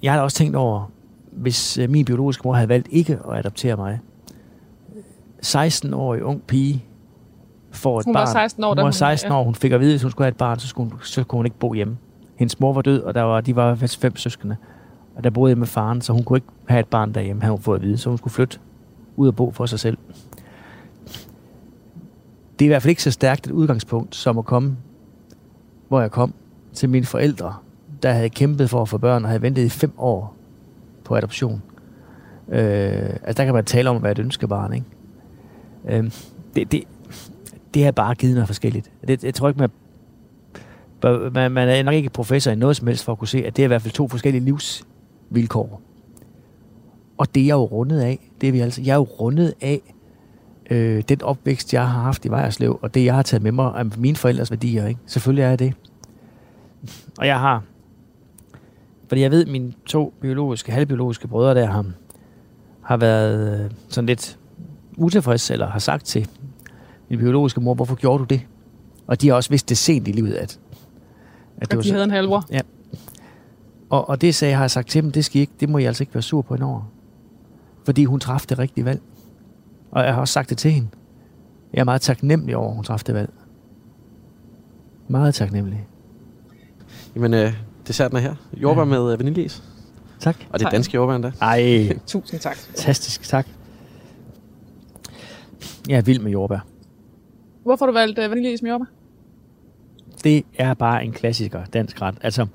jeg har også tænkt over, hvis øh, min biologiske mor havde valgt ikke at adoptere mig, 16-årig ung pige får et hun barn. Var 16 år, hun var 16 år, hun fik at vide, at hvis hun skulle have et barn, så skulle hun, så kunne hun ikke bo hjemme. Hendes mor var død, og der var, de var fem søskende. Og der boede jeg med faren, så hun kunne ikke have et barn derhjemme, havde hun fået at vide. Så hun skulle flytte ud og bo for sig selv det er i hvert fald ikke så stærkt et udgangspunkt, som at komme, hvor jeg kom, til mine forældre, der havde kæmpet for at få børn, og havde ventet i fem år på adoption. Øh, altså der kan man tale om at være et ønskebarn, ikke? Øh, det, det, det har bare givet noget forskelligt. Det, jeg tror ikke, man, man, man er nok ikke professor i noget som helst for at kunne se, at det er i hvert fald to forskellige livsvilkår. Og det er jeg jo rundet af. Det er vi altså. Jeg er jo rundet af øh, den opvækst, jeg har haft i Vejerslev, og det, jeg har taget med mig af mine forældres værdier. Ikke? Selvfølgelig er jeg det. Og jeg har, fordi jeg ved, at mine to biologiske, halvbiologiske brødre der har, har været øh, sådan lidt utilfredse, eller har sagt til min biologiske mor, hvorfor gjorde du det? Og de har også vidst det sent i livet, at, at, at det var de havde en halvbror? Ja. Og, og det sagde, har jeg sagt til dem, det, skal I ikke, det må I altså ikke være sur på en over. Fordi hun træffede det rigtige valg. Og jeg har også sagt det til hende. Jeg er meget taknemmelig over, at hun træffede det valg. Meget taknemmelig. Jamen, øh, desserten er her. Jordbær Ja. med øh, vaniljeis. Tak. Og det er danske jordbær endda. Ej, <laughs> Tusind tak. fantastisk. Tak. Jeg er vild med jordbær. Hvorfor har du valgt uh, vaniljeis med jordbær? Det er bare en klassiker, dansk ret. Altså,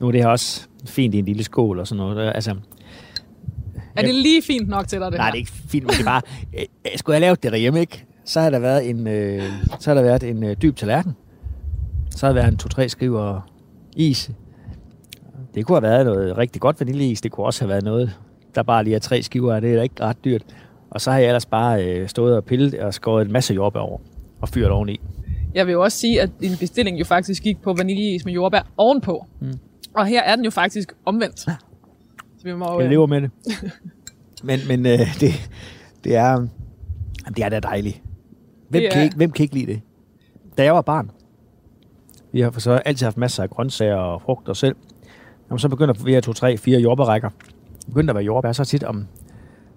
nu er det her også fint i en lille skål og sådan noget. Altså, Er det lige fint nok til dig, det Nej, her? det er ikke fint, men det er bare... Øh, skulle jeg lave det derhjemme, ikke? Så har der været en, øh, så har der været en øh, dyb tallerken. Så har der været en to-tre skiver is. Det kunne have været noget rigtig godt vaniljeis. Det kunne også have været noget, der bare lige er tre skiver af. Det er da ikke ret dyrt. Og så har jeg ellers bare øh, stået og pillet og skåret en masse jordbær over og fyret oveni. Jeg vil jo også sige, at din bestilling jo faktisk gik på vaniljeis med jordbær ovenpå. Mm. Og her er den jo faktisk omvendt. Så vi må, Jeg øh, lever med det. <laughs> Men, men øh, det, det, er, det er da dejligt. Hvem, Det kan er- ikke, hvem kan ikke lide det? Da jeg var barn, vi har for så altid haft masser af grøntsager og frugter selv. Når man så begynder at to, tre, fire jordbærrækker, begyndte at være jordbær, så tit om,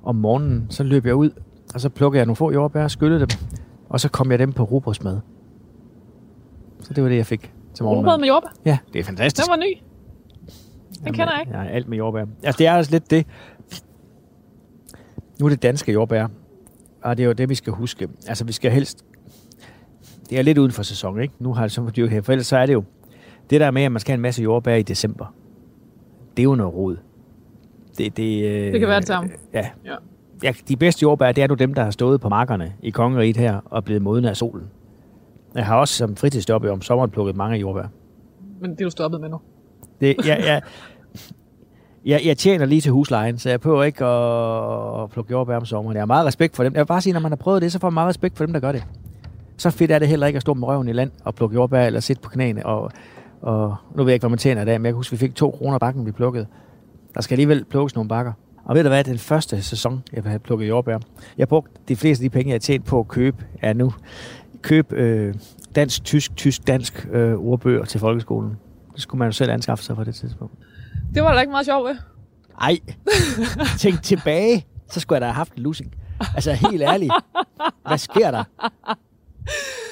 om morgenen, så løb jeg ud, og så plukkede jeg nogle få jordbær, skyllede dem, og så kom jeg dem på rugbrødsmad. Så det var det, jeg fik til Rugbrød morgenmad. med jordbær. Ja, det er fantastisk. Den var ny. Den kender jeg ikke. Ja, alt med jordbær. Altså, det er også lidt det. Nu er det danske jordbær, og det er jo det, vi skal huske. Altså, vi skal helst... Det er lidt uden for sæson, ikke? Nu har det så for her, for ellers så er det jo... Det der med, at man skal have en masse jordbær i december, det er jo noget rod. Det, det, øh, Det kan være det samme. Ja. Ja. ja. De bedste jordbær, det er nu dem, der har stået på markerne i kongeriget her og er blevet modne af solen. Jeg har også som fritidsjob om sommeren plukket mange jordbær. Men det er du stoppet med nu. Det, jeg, jeg, jeg, jeg tjener lige til huslejen, så jeg prøver ikke at, at plukke jordbær om sommeren. Jeg har meget respekt for dem. Jeg vil bare sige, når man har prøvet det, så får man meget respekt for dem, der gør det. Så fedt er det heller ikke at stå med røven i land og plukke jordbær eller sidde på knæene. Og, og nu ved jeg ikke, hvad man tjener i dag, men jeg kan huske, vi fik to kroner bakken, vi plukkede. Der skal alligevel plukkes nogle bakker. Og ved du hvad, den første sæson, jeg havde plukket jordbær, jeg brugte de fleste af de penge, jeg har tjent på at købe, er nu køb øh, dansk, tysk, tysk, dansk øh, ordbøger til folkeskolen. Det skulle man jo selv anskaffe sig på det tidspunkt. Det var da ikke meget sjovt ved. Ej, tænk tilbage, så skulle jeg da have haft en losing. Altså helt ærligt, hvad sker der?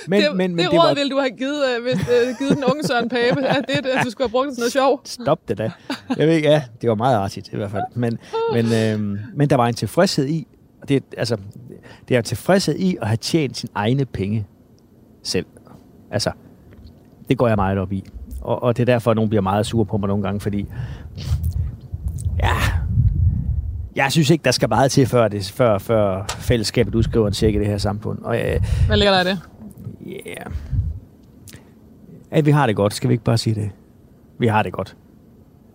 Men, det, men, men det, det råd var... ville du have givet, øh, hvis, øh, givet den unge Søren Pape, at, det, at du skulle have brugt det til noget sjov. Stop det da. Jeg ved ikke, ja, det var meget artigt i hvert fald. Men, men, øhm, men der var en tilfredshed i, det, altså, det er en tilfredshed i at have tjent sine egne penge selv. Altså, det går jeg meget op i. Og, og det er derfor, at nogen bliver meget sure på mig nogle gange, fordi ja, jeg synes ikke, der skal meget til, før, det, før, før fællesskabet udskriver en check i det her samfund. Og øh, Hvad ligger der i det? yeah. at vi har det godt, skal vi ikke bare sige det? Vi har det godt.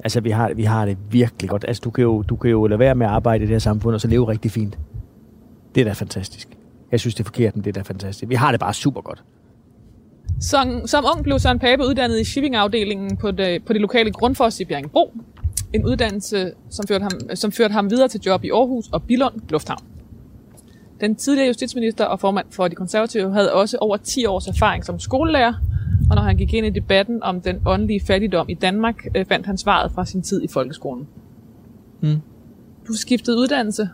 Altså, vi har, vi har det virkelig godt. Altså, du kan, jo, du kan jo lade være med at arbejde i det her samfund, og så leve rigtig fint. Det er da fantastisk. Jeg synes, det er forkert, men det er da fantastisk. Vi har det bare super godt. Som, som ung blev Søren Pape uddannet i shippingafdelingen på det, på det lokale Grundfos i Bjerringbro. En uddannelse, som førte, ham, som førte ham videre til job i Aarhus og Billund Lufthavn. Den tidligere justitsminister og formand for de konservative havde også over 10 års erfaring som skolelærer, og når han gik ind i debatten om den åndelige fattigdom i Danmark, øh, fandt han svaret fra sin tid i folkeskolen. Mm. Du skiftede uddannelse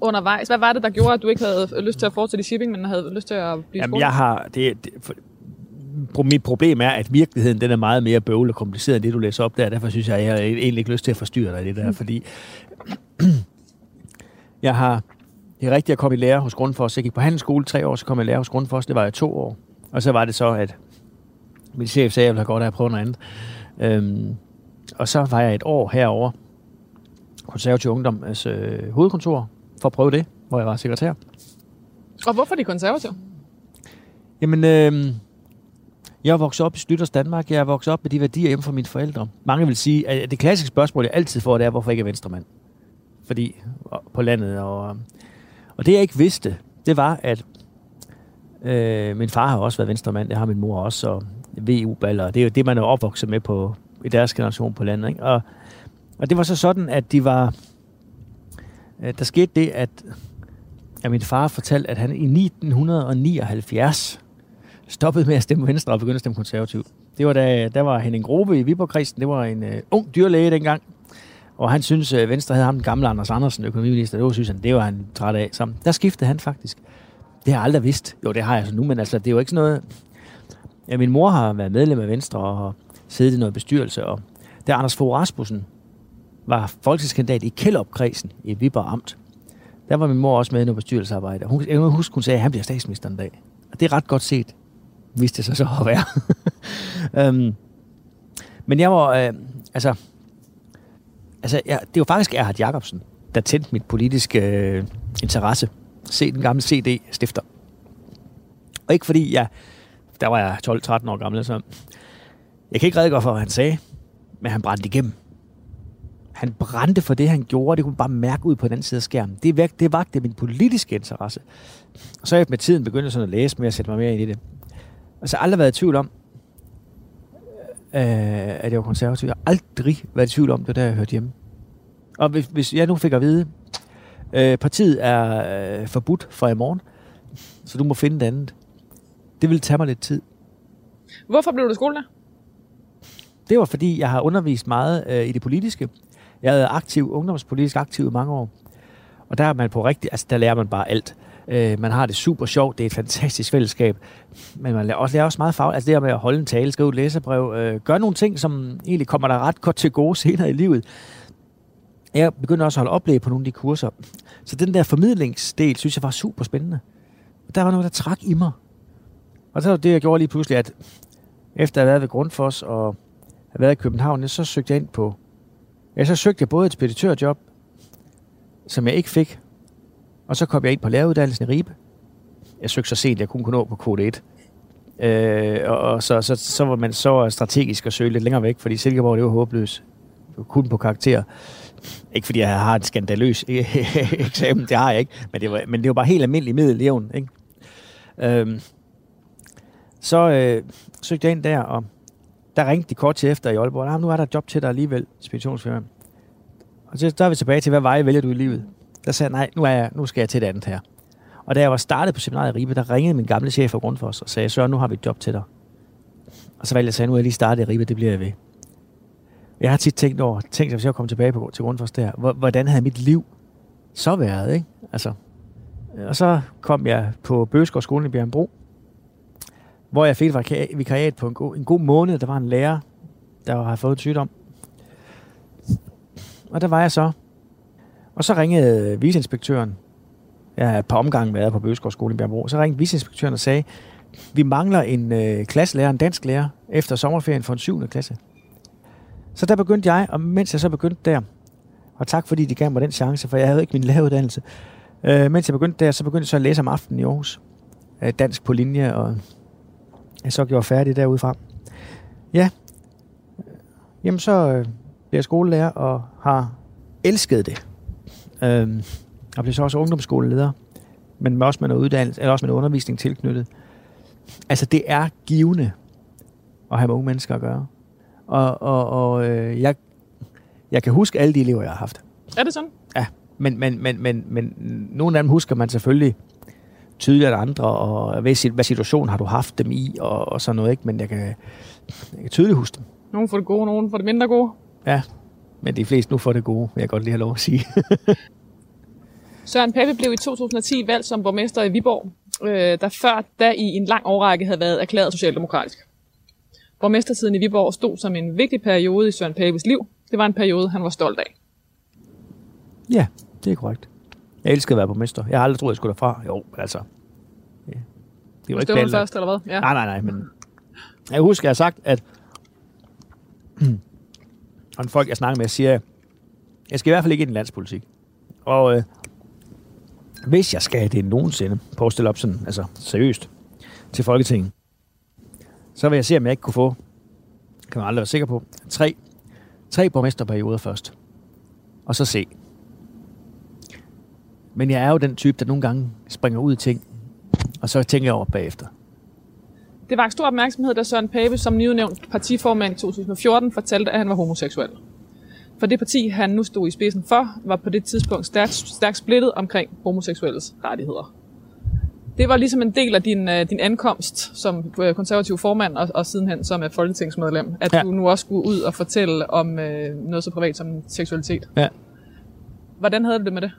undervejs. Hvad var det, der gjorde, at du ikke havde lyst til at fortsætte i shipping, men havde lyst til at blive Jamen, skolelærer? jeg har... Det, det, mit problem er, at virkeligheden den er meget mere bøvlet og kompliceret end det, du læser op der. Derfor synes jeg, jeg har egentlig ikke lyst til at forstyrre dig i det der, fordi <clears throat> jeg har... Det er rigtigt, at jeg kom i lære hos Grundfos. Jeg gik på handelsskole tre år, så kom jeg i lære hos Grundfos. Det var jeg to år. Og så var det så, at min chef sagde, at jeg ville have godt af at prøve noget andet. Øhm, og så var jeg et år herover konservativ ungdoms øh, hovedkontor for at prøve det, hvor jeg var sekretær. Og hvorfor de konservative? Jamen, øh, jeg er vokset op i Slytters Danmark. Jeg er vokset op med de værdier hjemme fra mine forældre. Mange vil sige, at det klassiske spørgsmål, jeg altid får, det er, hvorfor ikke er venstremand? Fordi på landet. Og, og det, jeg ikke vidste, det var, at øh, min far har også været venstremand. Det har min mor også. Og VU-baller. Det er jo det, man er opvokset med på, i deres generation på landet. Ikke? Og, og det var så sådan, at de var... Øh, der skete det, at, at min far fortalte, at han i 1979 stoppede med at stemme Venstre og begyndte at stemme konservativ. Det var da, der var Henning Grobe i Viborgkrisen. Det var en øh, ung dyrlæge dengang. Og han synes, at Venstre havde ham den gamle Anders Andersen, økonomiminister. Det var, synes han, det var han træt af. Så der skiftede han faktisk. Det har jeg aldrig vidst. Jo, det har jeg så nu, men altså, det er jo ikke sådan noget... Ja, min mor har været medlem af Venstre og har siddet i noget bestyrelse. Og der Anders Fogh Rasmussen var folketingskandidat i Kjellopkredsen i Viborg Amt. Der var min mor også med i noget bestyrelsesarbejde. Hun, jeg husker, hun sagde, at han bliver statsminister en dag. Og det er ret godt set, viste det sig så at være. <laughs> øhm, men jeg var, øh, altså, altså jeg, det var faktisk Erhard Jacobsen, der tændte mit politiske øh, interesse. Se den gamle CD-stifter. Og ikke fordi jeg, der var jeg 12-13 år gammel, så jeg kan ikke redegøre for, hvad han sagde, men han brændte igennem. Han brændte for det, han gjorde. Det kunne man bare mærke ud på den side af skærmen. Det, væk, det vagte min politiske interesse. Og så er jeg med tiden begyndt sådan at læse mere og sætte mig mere ind i det. Og så har jeg aldrig været i tvivl om, øh, at jeg var konservativ. Jeg har aldrig været i tvivl om det, der jeg hørte hjemme. Og hvis, hvis jeg nu fik at vide, øh, partiet er øh, forbudt fra i morgen, så du må finde det andet. Det ville tage mig lidt tid. Hvorfor blev du skolelærer? Det var fordi, jeg har undervist meget øh, i det politiske. Jeg havde aktiv, ungdomspolitisk aktiv i mange år. Og der er man på rigtig, altså der lærer man bare alt. Øh, man har det super sjovt, det er et fantastisk fællesskab. Men man lærer også, lærer også meget fag. Altså det her med at holde en tale, skrive et læserbrev, øh, gøre nogle ting, som egentlig kommer der ret godt til gode <laughs> senere i livet. Jeg begyndte også at holde oplæg på nogle af de kurser. Så den der formidlingsdel, synes jeg var super spændende. Der var noget, der trak i mig. Og så var det, jeg gjorde lige pludselig, at efter at have været ved Grundfos og have været i København, så søgte jeg ind på... Ja, så søgte jeg både et speditørjob, som jeg ikke fik, og så kom jeg ind på læreruddannelsen i Ribe. Jeg søgte så sent, jeg kunne nå på kode 1. Øh, og, så, så, så var man så strategisk at søge lidt længere væk, fordi Silkeborg, det var håbløst. Kun på karakter. Ikke fordi jeg har en skandaløs <laughs> eksamen, det har jeg ikke, men det var, men det var bare helt almindelig middeljævn. Ikke? Øhm, så øh, søgte jeg ind der, og der ringte de kort til efter i Aalborg. Ah, nu er der job til dig alligevel, speditionsfirma. Og så der er vi tilbage til, hvad veje vælger du i livet? Der sagde jeg, nej, nu, er jeg, nu skal jeg til det andet her. Og da jeg var startet på seminaret i Ribe, der ringede min gamle chef fra Grundfos og sagde, Søren, nu har vi et job til dig. Og så valgte jeg at sige, nu er jeg lige startet i Ribe, det bliver jeg ved. Jeg har tit tænkt over, tænkt, hvis jeg kom tilbage på, til Grundfos der, hvordan havde mit liv så været, ikke? Altså, og så kom jeg på Bøgeskovsskolen i Bjergbro, hvor jeg fik et vikariat på en god, en god måned. Der var en lærer, der har fået en sygdom. Og der var jeg så. Og så ringede viceinspektøren. Jeg har et par omgange været på Bøgeskovsskole skole i Bjergbro. Så ringede viceinspektøren og sagde, vi mangler en øh, klasselærer, en dansk lærer, efter sommerferien for en 7. klasse. Så der begyndte jeg, og mens jeg så begyndte der, og tak fordi de gav mig den chance, for jeg havde ikke min læreruddannelse. Øh, mens jeg begyndte der, så begyndte jeg så at læse om aftenen i Aarhus. Øh, dansk på linje, og jeg så gjorde færdig derudfra. Ja, øh, jamen så øh, bliver jeg skolelærer og har elsket det. Øhm, og blev så også ungdomsskoleleder, men også med noget uddannelse, eller også med noget undervisning tilknyttet. Altså, det er givende at have med unge mennesker at gøre. Og, og, og øh, jeg, jeg kan huske alle de elever, jeg har haft. Er det sådan? Ja, men, men, men, men, men nogle af dem husker man selvfølgelig tydeligere end andre, og hvad, hvad situation har du haft dem i, og, og sådan noget, ikke? Men jeg kan, jeg kan tydeligt huske dem. Nogle for det gode, nogle for det mindre gode. Ja, men de fleste nu får det gode, vil jeg godt lige have lov at sige. <laughs> Søren Pape blev i 2010 valgt som borgmester i Viborg, øh, der før da i en lang årrække havde været erklæret socialdemokratisk. Borgmestertiden i Viborg stod som en vigtig periode i Søren Papes liv. Det var en periode, han var stolt af. Ja, det er korrekt. Jeg elsker at være borgmester. Jeg har aldrig troet, jeg skulle derfra. Jo, altså. Ja. Det var ikke først, eller hvad? Ja. Nej, nej, nej, men jeg husker, jeg har sagt, at <clears throat> <clears throat> og en folk, jeg snakker med, siger, jeg skal i hvert fald ikke ind i landspolitik. Og øh, hvis jeg skal det nogensinde, på at stille op sådan, altså seriøst, til Folketinget, så vil jeg se, om jeg ikke kunne få, kan man aldrig være sikker på, tre, tre borgmesterperioder først. Og så se. Men jeg er jo den type, der nogle gange springer ud i ting, og så tænker jeg over bagefter. Det var en stor opmærksomhed, da Søren Pape som nyudnævnt partiformand i 2014 fortalte, at han var homoseksuel. For det parti, han nu stod i spidsen for, var på det tidspunkt stærkt, stærkt splittet omkring homoseksuelles rettigheder. det var ligesom en del af din, øh, din ankomst som øh, konservativ formand, og, og sidenhen som øh, folketingsmedlem, at ja. du nu også skulle ud og fortælle om øh, noget så privat som seksualitet. Ja. Hvordan havde du det med det?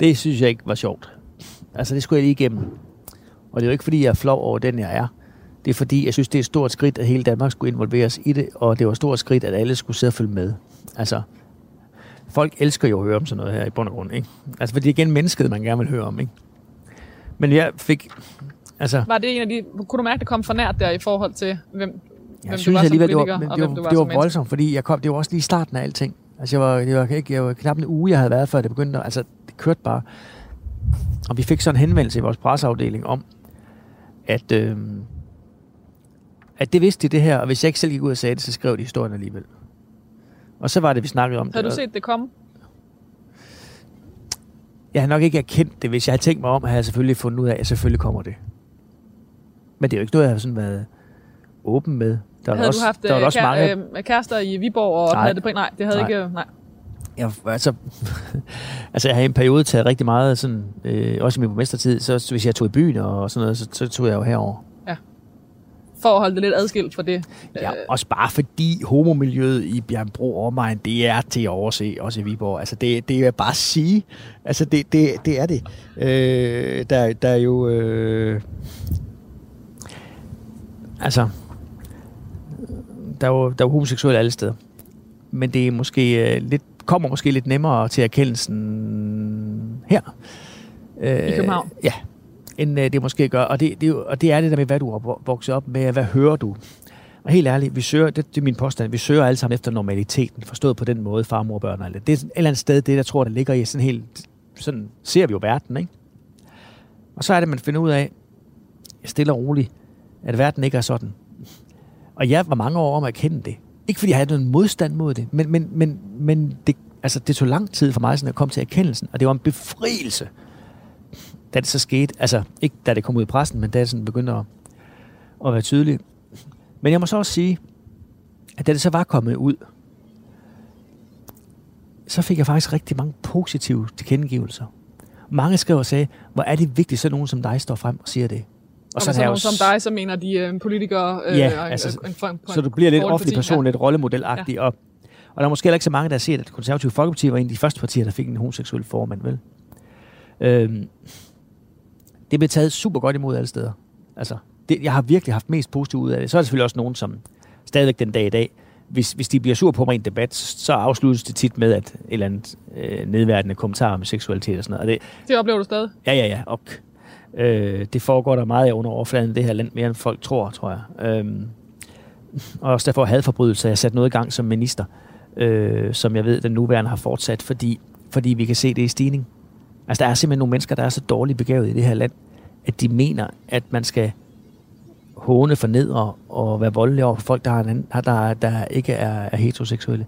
Det synes jeg ikke var sjovt. Altså, det skulle jeg lige igennem. Og det er jo ikke, fordi jeg er flov over den, jeg er. Det er fordi, jeg synes, det er et stort skridt, at hele Danmark skulle involveres i det, og det var et stort skridt, at alle skulle sidde og følge med. Altså, folk elsker jo at høre om sådan noget her i bund og grund, ikke? Altså, fordi det er igen mennesket, man gerne vil høre om, ikke? Men jeg fik... Altså, Var det en af de... Kunne du mærke, det kom for nært der i forhold til, hvem, hvem jeg du synes var som alligevel, det politiker, var, det hvem var, du var det var som menneske? voldsomt, fordi jeg kom, det var også lige starten af alting. Altså, jeg var, det var, ikke, jeg var knap en uge, jeg havde været, før det begyndte. at- Altså, det kørte bare. Og vi fik så en henvendelse i vores presseafdeling om, at, øh, at det vidste de det her, og hvis jeg ikke selv gik ud og sagde det, så skrev de historien alligevel. Og så var det, vi snakkede om det. du set det komme? Jeg har nok ikke erkendt det. Hvis jeg havde tænkt mig om, havde jeg selvfølgelig fundet ud af, at selvfølgelig kommer det. Men det er jo ikke noget, jeg har sådan været åben med. Der havde også, du haft der var øh, også kære, mange, øh, kærester i Viborg og Nej. havde det på Nej, det havde Nej. ikke... Nej. jeg, altså, <laughs> altså, jeg har i en periode taget rigtig meget, sådan, øh, også i min borgmestertid, så hvis jeg tog i byen og sådan noget, så, så tog jeg jo herover. For at holde det lidt adskilt fra det. Ja, Øh, også bare fordi homomiljøet i Bjergbro og omegn, det er til at overse, også i Viborg. Altså, det, det er bare at sige. Altså, det, det, det er det. Øh, der, der er jo... Øh, altså, der er, jo, der er jo homoseksuelle alle steder. Men det er måske øh, lidt, kommer måske lidt nemmere til erkendelsen her. Øh, I København? Ja, end øh, det måske gør. Og det, det, og det er det der med, hvad du har vokset op med, hvad hører du? Og helt ærligt, vi søger, det, det er min påstand, vi søger alle sammen efter normaliteten, forstået på den måde, far, mor, børn og alt det. Det er et eller andet sted, det der tror, der ligger i sådan helt, sådan ser vi jo verden, ikke? Og så er det, man finder ud af, stille og roligt, at verden ikke er sådan. Og jeg var mange år om at erkende det. Ikke fordi jeg havde noget modstand mod det, men, men, men, men det, altså, det tog lang tid for mig sådan at komme til erkendelsen, og det var en befrielse, da det så skete. Altså, ikke da det kom ud i pressen, men da det sådan begyndte at, at være tydeligt. Men jeg må så også sige, at da det så var kommet ud, så fik jeg faktisk rigtig mange positive tilkendegivelser. Mange skrev og sagde, hvor er det vigtigt, så nogen som dig står frem og siger det. Og, så og er sådan nogen jo som dig, så mener de øh, politikere... Øh, Ja, og- altså, og- en- så du bliver lidt offentlig person, lidt rollemodelagtig. Ja. Og, og der er måske heller ikke så mange, der har set, at det konservative Folkeparti var en af de første partier, der fik en homoseksuel formand, vel? Øhm, det blev taget super godt imod alle steder. Altså, det, jeg har virkelig haft mest positivt ud af det. Så er der selvfølgelig også nogen, som stadigvæk den dag i dag, hvis, hvis de bliver sur på mig i en debat, så afsluttes det tit med, at et eller andet øh, nedværdende kommentar om seksualitet og sådan noget. Og det. Det oplever du stadig. Ja, ja, ja. Og, øh, det foregår der meget under overfladen i det her land, mere end folk tror, tror jeg. Øhm, og også derfor hadforbrydelser. Jeg har sat noget i gang som minister, øh, som jeg ved, den nuværende har fortsat, fordi, fordi vi kan se det i stigning. Altså, der er simpelthen nogle mennesker, der er så dårligt begavet i det her land, at de mener, at man skal håne for ned og, være voldelig over for folk, der, har en anden, der, der ikke er, er heteroseksuelle.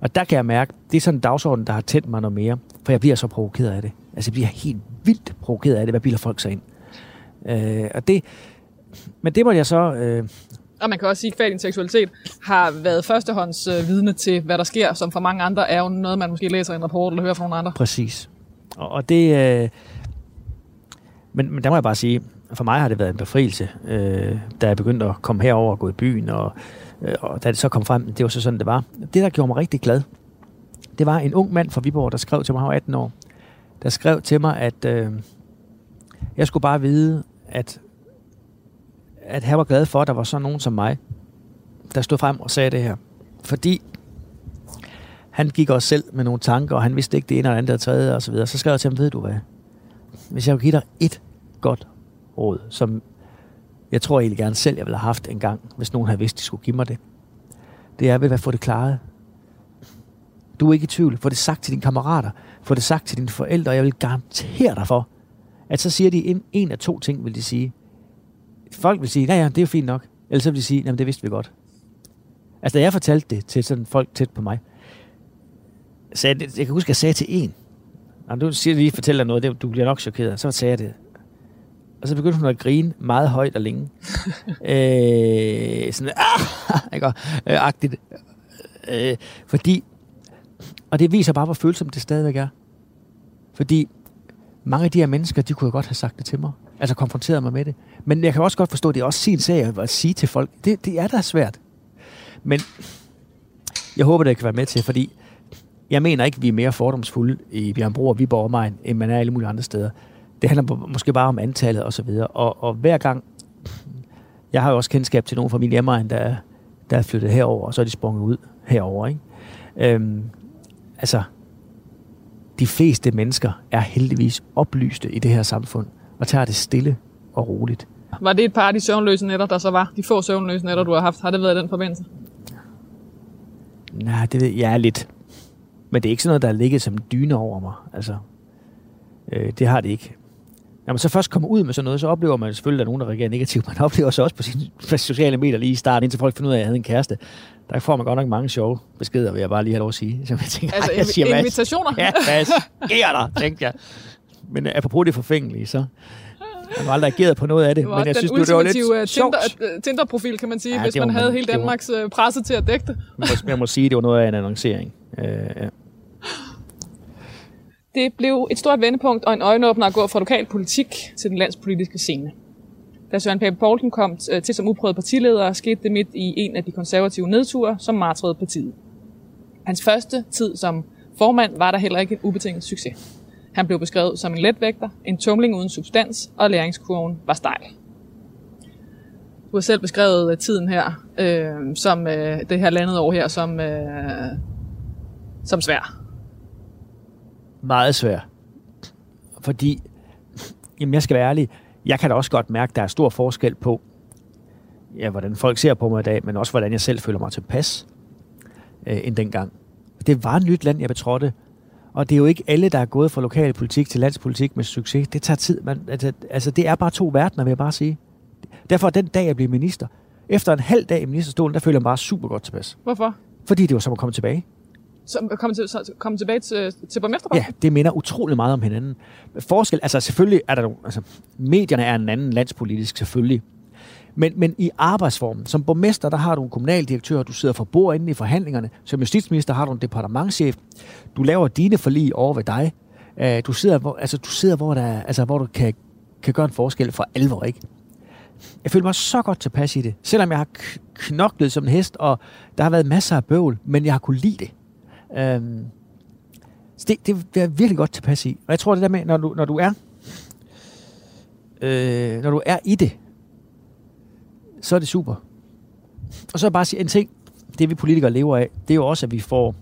Og der kan jeg mærke, det er sådan en dagsorden, der har tændt mig noget mere, for jeg bliver så provokeret af det. Altså, jeg bliver helt vildt provokeret af det. Hvad bilder folk sig ind? Øh, og det, men det måtte jeg så... Øh, Og man kan også sige, at din seksualitet har været førstehånds øh, vidne til, hvad der sker, som for mange andre er jo noget, man måske læser i en rapport eller hører fra nogle andre. Præcis. Og, og det... Øh, men, men der må jeg bare sige, for mig har det været en befrielse, øh, da jeg begyndte at komme herover og gå i byen, og, øh, og da det så kom frem, det var så sådan, det var. Det, der gjorde mig rigtig glad, det var en ung mand fra Viborg, der skrev til mig, han var 18 år, der skrev til mig, at øh, jeg skulle bare vide, at, at han var glad for, at der var sådan nogen som mig, der stod frem og sagde det her. Fordi han gik også selv med nogle tanker, og han vidste ikke det ene eller andet, og tredje og så videre. Så skrev jeg til ham, ved du hvad? Hvis jeg kunne give dig et godt råd, som jeg tror egentlig gerne selv, jeg ville have haft en gang, hvis nogen havde vidst, de skulle give mig det. Det er, ved at få det klaret. Du er ikke i tvivl. Få det sagt til dine kammerater. Få det sagt til dine forældre, og jeg vil garantere dig for, at så siger de en, en af to ting, vil de sige. Folk vil sige, ja ja, det er jo fint nok. Ellers så vil de sige, jamen det vidste vi godt. Altså da jeg fortalte det til sådan folk tæt på mig, sagde, jeg, kan huske, at jeg sagde til en, Jamen, du siger lige, fortæller noget, det, du bliver nok chokeret. Så sagde jeg det. Og så begyndte hun at grine meget højt og længe. <laughs> øh, sådan, ah, <laughs> ikke, øh, agtigt. Øh, fordi, og det viser bare, hvor følsomt det stadigvæk er. Fordi mange af de her mennesker, de kunne jo godt have sagt det til mig. Altså konfronteret mig med det. Men jeg kan også godt forstå, at det er også sin sag at sige til folk. Det, det er da svært. Men jeg håber, det kan være med til, fordi jeg mener ikke, vi er mere fordomsfulde i Bjørnbro og Viborg omegn, end man er alle mulige andre steder. Det handler måske bare om antallet og så videre. Og, og hver gang, jeg har jo også kendskab til nogle fra min hjemmeegn, der, der er flyttet herover, og så er de sprunget ud herover. Ikke? Øhm, altså, de fleste mennesker er heldigvis oplyste i det her samfund, og tager det stille og roligt. Var det et par af de søvnløse nætter, der så var? De få søvnløse nætter, du har haft. Har det været den forbindelse? Nej, det ved jeg lidt. Men det er ikke sådan noget, der er ligget som dyne over mig. Altså, øh, det har det ikke. Når man så først kommer ud med sådan noget, så oplever man selvfølgelig, at der er nogen, der reagerer negativt. Man <laughs> oplever så også på sine på sociale medier lige i starten, indtil folk finder ud af, at jeg havde en kæreste. Der får man godt nok mange sjove beskeder, vil jeg bare lige have lov at sige. Så jeg tænker, Altså, jeg siger, invitationer? ja, hvad sker der, tænkte jeg. Men øh, apropos det forfængelige, så jeg har aldrig ageret på noget af det, Det men jeg synes, det var lidt øh, sjovt. Tinder, øh, Tinder-profil, kan man sige, Ja, hvis man havde man- hele Danmarks presse til at dække det. Jeg må, jeg må sige, det var noget af en annoncering. Øh, ja. Det blev et stort vendepunkt og en øjenåbner at gå fra lokal politik til den landspolitiske scene. Da Søren Pape Poulsen kom øh, til som uprøvet partileder, skete det midt i en af de konservative nedture, som martrede partiet. Hans første tid som formand var der heller ikke en ubetinget succes. Han blev beskrevet som en letvægter, en tumling uden substans, og læringskurven var stejl. Du har selv beskrevet øh, tiden her, øh, som øh, det her landet år her, som, øh, som svær. meget svær. Fordi, jamen jeg skal være ærlig, jeg kan da også godt mærke, at der er stor forskel på, ja, hvordan folk ser på mig i dag, men også hvordan jeg selv føler mig tilpas, øh, end dengang. Det var et nyt land, jeg betrådte, og det er jo ikke alle, der er gået fra lokal politik til landspolitik med succes. Det tager tid. Man, altså, altså, det er bare to verdener, vil jeg bare sige. Derfor den dag, jeg blev minister, efter en halv dag i ministerstolen, der føler jeg mig bare super godt tilpas. Hvorfor? Fordi det var som at komme tilbage som komme, til, kom komme tilbage til, til borgmesterposten? Ja, det minder utrolig meget om hinanden. Forskel, altså selvfølgelig er der nogle, altså medierne er en anden landspolitisk selvfølgelig, men, men i arbejdsformen, som borgmester, der har du en kommunaldirektør, du sidder for bord inde i forhandlingerne. Som justitsminister har du en departementchef. Du laver dine forlig over ved dig. Øh, du sidder, hvor, altså, du sidder hvor, der, altså, hvor du kan, kan gøre en forskel for alvor, ikke? Jeg føler mig så godt tilpas i det. Selvom jeg har knoklet som en hest, og der har været masser af bøvl, men jeg har kunne lide det. Øhm, så det, det, er jeg virkelig godt tilpas i. Og jeg tror det der med, når du, når du er øh, når du er i det, så er det super. Og så bare sige en ting. Det vi politikere lever af, det er jo også, at vi får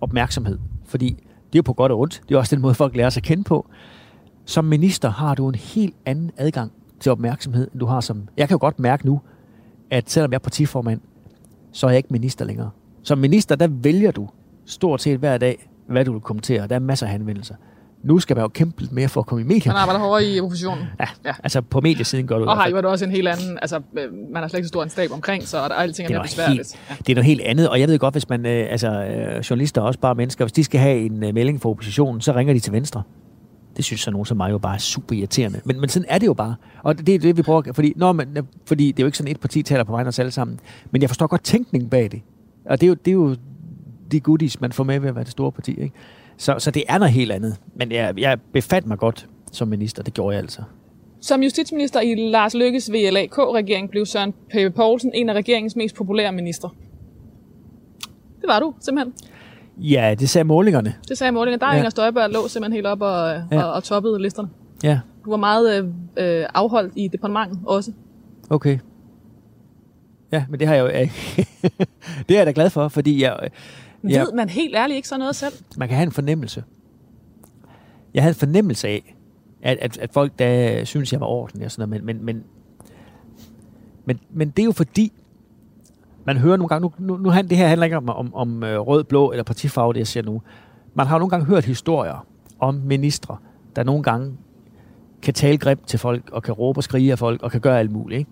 opmærksomhed. Fordi det er jo på godt og ondt. Det er også den måde, folk lærer sig at kende på. Som minister har du en helt anden adgang til opmærksomhed, end du har som... Jeg kan jo godt mærke nu, at selvom jeg er partiformand, så er jeg ikke minister længere. Som minister, der vælger du stort set hver dag, hvad du vil kommentere. Der er masser af henvendelser. Nu skal man jo kæmpe lidt mere for at komme i Man medierne. arbejder hårdere i oppositionen. Ja, Ja. altså på mediesiden gør du Og har jo også en helt anden, altså øh, man har slet ikke så stor en stab omkring, så der alting er det er, noget besværligt. helt, Ja. det er noget helt andet, og jeg ved godt, hvis man, øh, altså øh, journalister er også bare mennesker, hvis de skal have en melding fra oppositionen, så ringer de til venstre. Det synes så nogen som mig jo bare er super irriterende. Men, men sådan er det jo bare. Og det er det, vi prøver, fordi, når man, øh, fordi det er jo ikke sådan, et parti taler på vegne af os alle sammen. Men jeg forstår godt tænkningen bag det. Og det er jo, det er jo de goodies, man får med ved at være det store parti. Ikke? Så, så det er noget helt andet. Men jeg, jeg befandt mig godt som minister, det gjorde jeg altså. Som justitsminister i Lars Lykkes VLAK-regering blev Søren Pape Poulsen en af regeringens mest populære ministre. Det var du, simpelthen. Ja, det sagde målingerne. Det sagde målingen. Der er Ja. Inger Støjberg lå simpelthen helt op og, ja. Ja. og, og toppede listerne. Ja, Du var meget øh, øh, afholdt i departementet også. Okay. Ja, men det har jeg jo <laughs> det er jeg da glad for, fordi jeg, Ja. Ja. Ved man helt ærligt ikke sådan noget selv? man kan have en fornemmelse. Jeg havde en fornemmelse af, at, at, at folk der synes, jeg var ordentlig og sådan noget, men, men, men, men, men det er jo fordi, man hører nogle gange, nu, nu, nu han- det her handler ikke om, om, om øh, rød, blå eller partifarve, det jeg siger nu. Man har jo nogle gange hørt historier om ministre, der nogle gange kan tale grimt til folk, og kan råbe og skrige af folk, og kan gøre alt muligt. Ikke?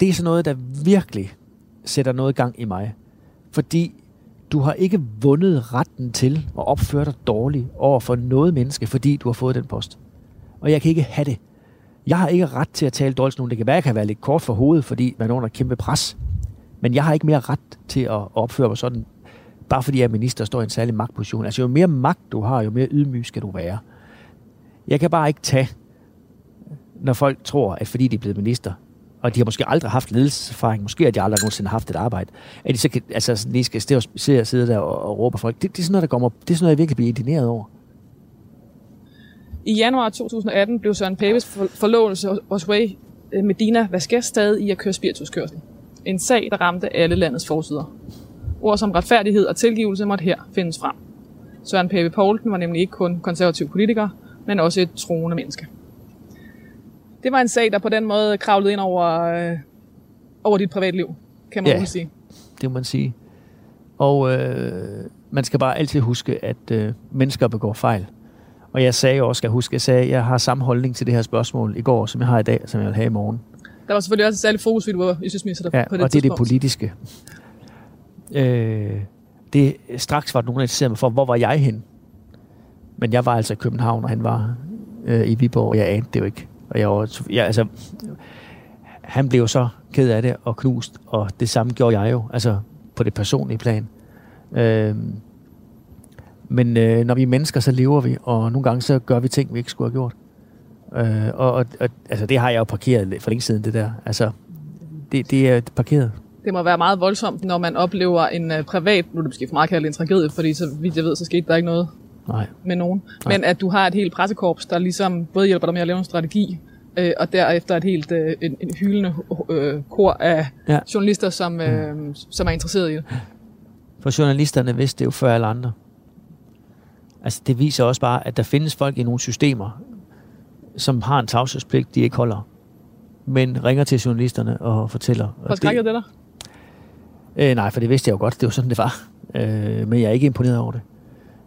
Det er sådan noget, der virkelig sætter noget i gang i mig. Fordi du har ikke vundet retten til at opføre dig dårligt over for noget menneske, fordi du har fået den post. Og jeg kan ikke have det. Jeg har ikke ret til at tale dårligt til nogen. Det kan være, at jeg kan være lidt kort for hovedet, fordi man er under kæmpe pres. Men jeg har ikke mere ret til at opføre mig sådan, bare fordi jeg er minister og står i en særlig magtposition. Altså jo mere magt du har, jo mere ydmyg skal du være. Jeg kan bare ikke tage, når folk tror, at fordi de er blevet minister, og de har måske aldrig haft ledelseserfaring, måske har de aldrig nogensinde haft et arbejde, at de så kan, altså, lige skal stå og sidde, sidde der og, og råbe folk. Det, det, er sådan noget, der kommer, det er sådan noget, jeg virkelig bliver indineret over. I januar 2018 blev Søren Papes forlovelse hos Way eh, Medina Vasquez stadig i at køre spirituskørsel. En sag, der ramte alle landets forsider. Ord som retfærdighed og tilgivelse måtte her findes frem. Søren Pape Poulsen var nemlig ikke kun konservativ politiker, men også et troende menneske. Det var en sag, der på den måde kravlede ind over, øh, over dit privatliv, kan man Ja. sige. Det må man sige. Og øh, man skal bare altid huske, at øh, mennesker begår fejl. Og jeg sagde også, skal jeg huske, jeg sagde, at jeg har samme holdning til det her spørgsmål i går, som jeg har i dag, som jeg vil have i morgen. Der var selvfølgelig også et særligt fokus, fordi du var justitsminister Ja, på det og det er det politiske. Øh, det, straks var der nogen, der interesserede mig for, hvor var jeg hen? Men jeg var altså i København, og han var øh, i Viborg, og jeg anede det jo ikke. Og jeg var, ja, altså, han blev så ked af det og knust, og det samme gjorde jeg jo, altså på det personlige plan. Øh, men øh, når vi er mennesker, så lever vi, og nogle gange så gør vi ting, vi ikke skulle have gjort. Øh, og, og, og altså, det har jeg jo parkeret for længe siden, det der. Altså, det, det er parkeret. Det må være meget voldsomt, når man oplever en uh, privat, nu er det måske for meget kaldt en tragedie, fordi så vidt jeg ved, så skete der ikke noget Nej. med nogen. Nej. Men at du har et helt pressekorps, der ligesom både hjælper dig med at lave en strategi, øh, og derefter et helt øh, en, en hyldende øh, kor af Ja. journalister, som, øh, som er interesseret i det. For journalisterne vidste det jo før alle andre. Altså, det viser også bare, at der findes folk i nogle systemer, som har en tavshedspligt, de ikke holder. Men ringer til journalisterne og fortæller. Og Forskrækket det, der? Øh, nej, for det vidste jeg jo godt. Det var sådan, det var. Øh, men jeg er ikke imponeret over det.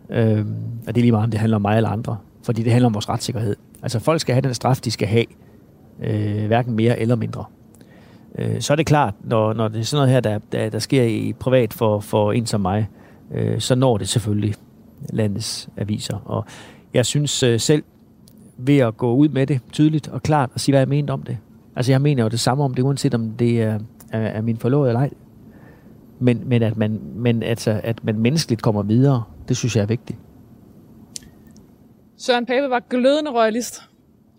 Øh, og det er lige meget, om det handler om mig eller andre. Fordi det handler om vores retssikkerhed. Altså, folk skal have den straf, de skal have. Øh, hverken mere eller mindre. Øh, så er det klart, når, når det er sådan noget her, der, der, der sker i privat for, for en som mig, øh, så når det selvfølgelig landets aviser. Og jeg synes øh, selv, ved at gå ud med det tydeligt og klart og sige, hvad jeg mente om det. Altså, jeg mener jo det samme om det, uanset om det er, er, er min forlovede eller ej. Men, men, at, man, men altså, at man menneskeligt kommer videre, det synes jeg er vigtigt. Søren Pape var glødende royalist.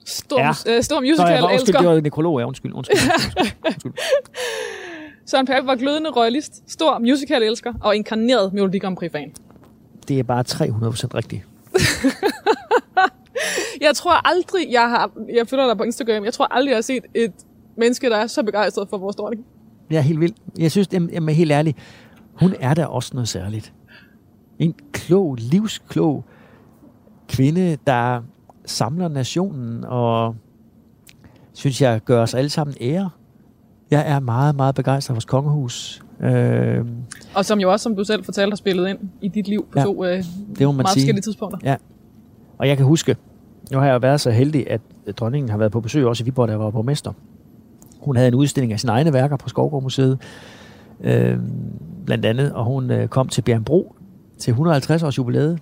Stor, Ja. ja. øh, stor Nå, jeg musical var, undskyld, elsker. det var nekrolog, ja, undskyld, undskyld, undskyld, undskyld. <laughs> Søren Pape var glødende royalist, stor musical elsker og inkarneret Melodi Grand Prix fan. Det er bare 300% rigtigt. <laughs> Jeg tror aldrig, jeg har, jeg følger dig på Instagram, jeg tror aldrig, jeg har set et menneske, der er så begejstret for vores dronning. Er helt vild. Jeg synes, jamen, jamen, helt ærligt, hun er da også noget særligt. En klog, livsklog kvinde, der samler nationen og synes jeg gør os alle sammen ære. Jeg er meget, meget begejstret for kongehus. Øh, Og som jo også, som du selv fortalte, har spillet ind i dit liv på Ja, ja, to øh, det må man meget sige. forskellige tidspunkter. Og jeg kan huske, nu har jeg jo været så heldig, at dronningen har været på besøg også i Viborg, jeg var borgmester. Hun havde en udstilling af sine egne værker på Skovgård Museet, øh, blandt andet, og hun øh, kom til Bjergbro til 150 års jubilæet,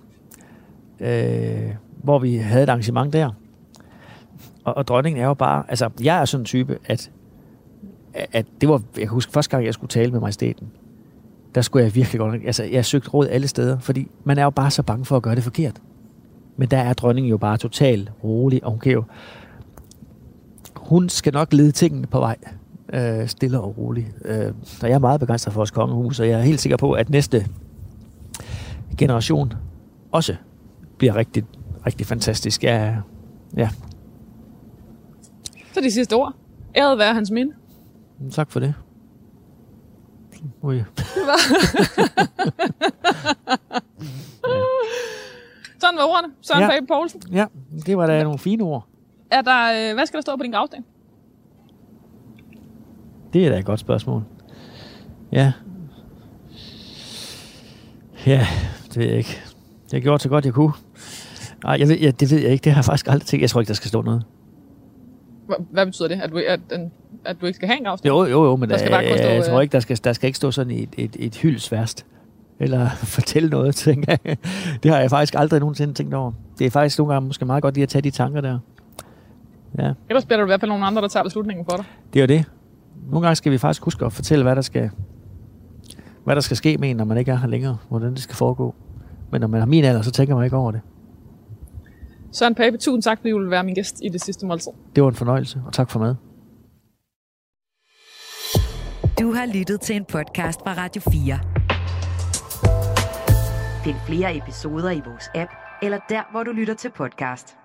øh, hvor vi havde et arrangement der. Og, og dronningen er jo bare, altså jeg er sådan en type, at, at det var, jeg husker første gang, jeg skulle tale med majestæten, der skulle jeg virkelig godt, altså jeg søgte råd alle steder, fordi man er jo bare så bange for at gøre det forkert. Men der er dronningen jo bare totalt rolig, og hun kan jo... Hun skal nok lede tingene på vej, øh, stille og roligt. Øh, så jeg er meget begejstret for vores kongehus, og jeg er helt sikker på, at næste generation også bliver rigtig, rigtig fantastisk. Ja, ja. Så de sidste ord. Æret være hans minde. tak for det. Ui. <laughs> Sådan var ordene. Søren Ja. ja. Pape Poulsen. Ja, det var da nogle fine ord. Er der, øh, hvad skal der stå på din gravsten? Det er da et godt spørgsmål. Ja. Ja, det ved jeg ikke. Jeg gjorde så godt, jeg kunne. Nej, jeg ved, ja, det ved jeg ikke. Det har jeg faktisk aldrig tænkt. Jeg tror ikke, der skal stå noget. Hva- Hvad betyder det? At du, at, at du ikke skal have en gravsten? Jo, jo, jo, men Der skal der, bare stå, jeg tror øh, ikke, der skal, der skal ikke stå sådan et, et, et hyldesværst. Eller <laughs> fortælle noget, tænker jeg. Det har jeg faktisk aldrig nogensinde tænkt over. Det er faktisk nogle gange måske meget godt lige at tage de tanker der. Ja, Ellers bliver der i hvert fald nogle andre, der tager beslutningen for dig. det er jo det. Nogle gange skal vi faktisk huske at fortælle, hvad der skal, hvad der skal ske med en, når man ikke er her længere. Hvordan det skal foregå. Men når man har min alder, så tænker man ikke over det. Søren Pape, tusind tak, fordi du vil være min gæst i det sidste måltid. Det var en fornøjelse, og tak for mad. Du har lyttet til en podcast fra Radio 4. Find flere episoder i vores app, eller der, hvor du lytter til podcast.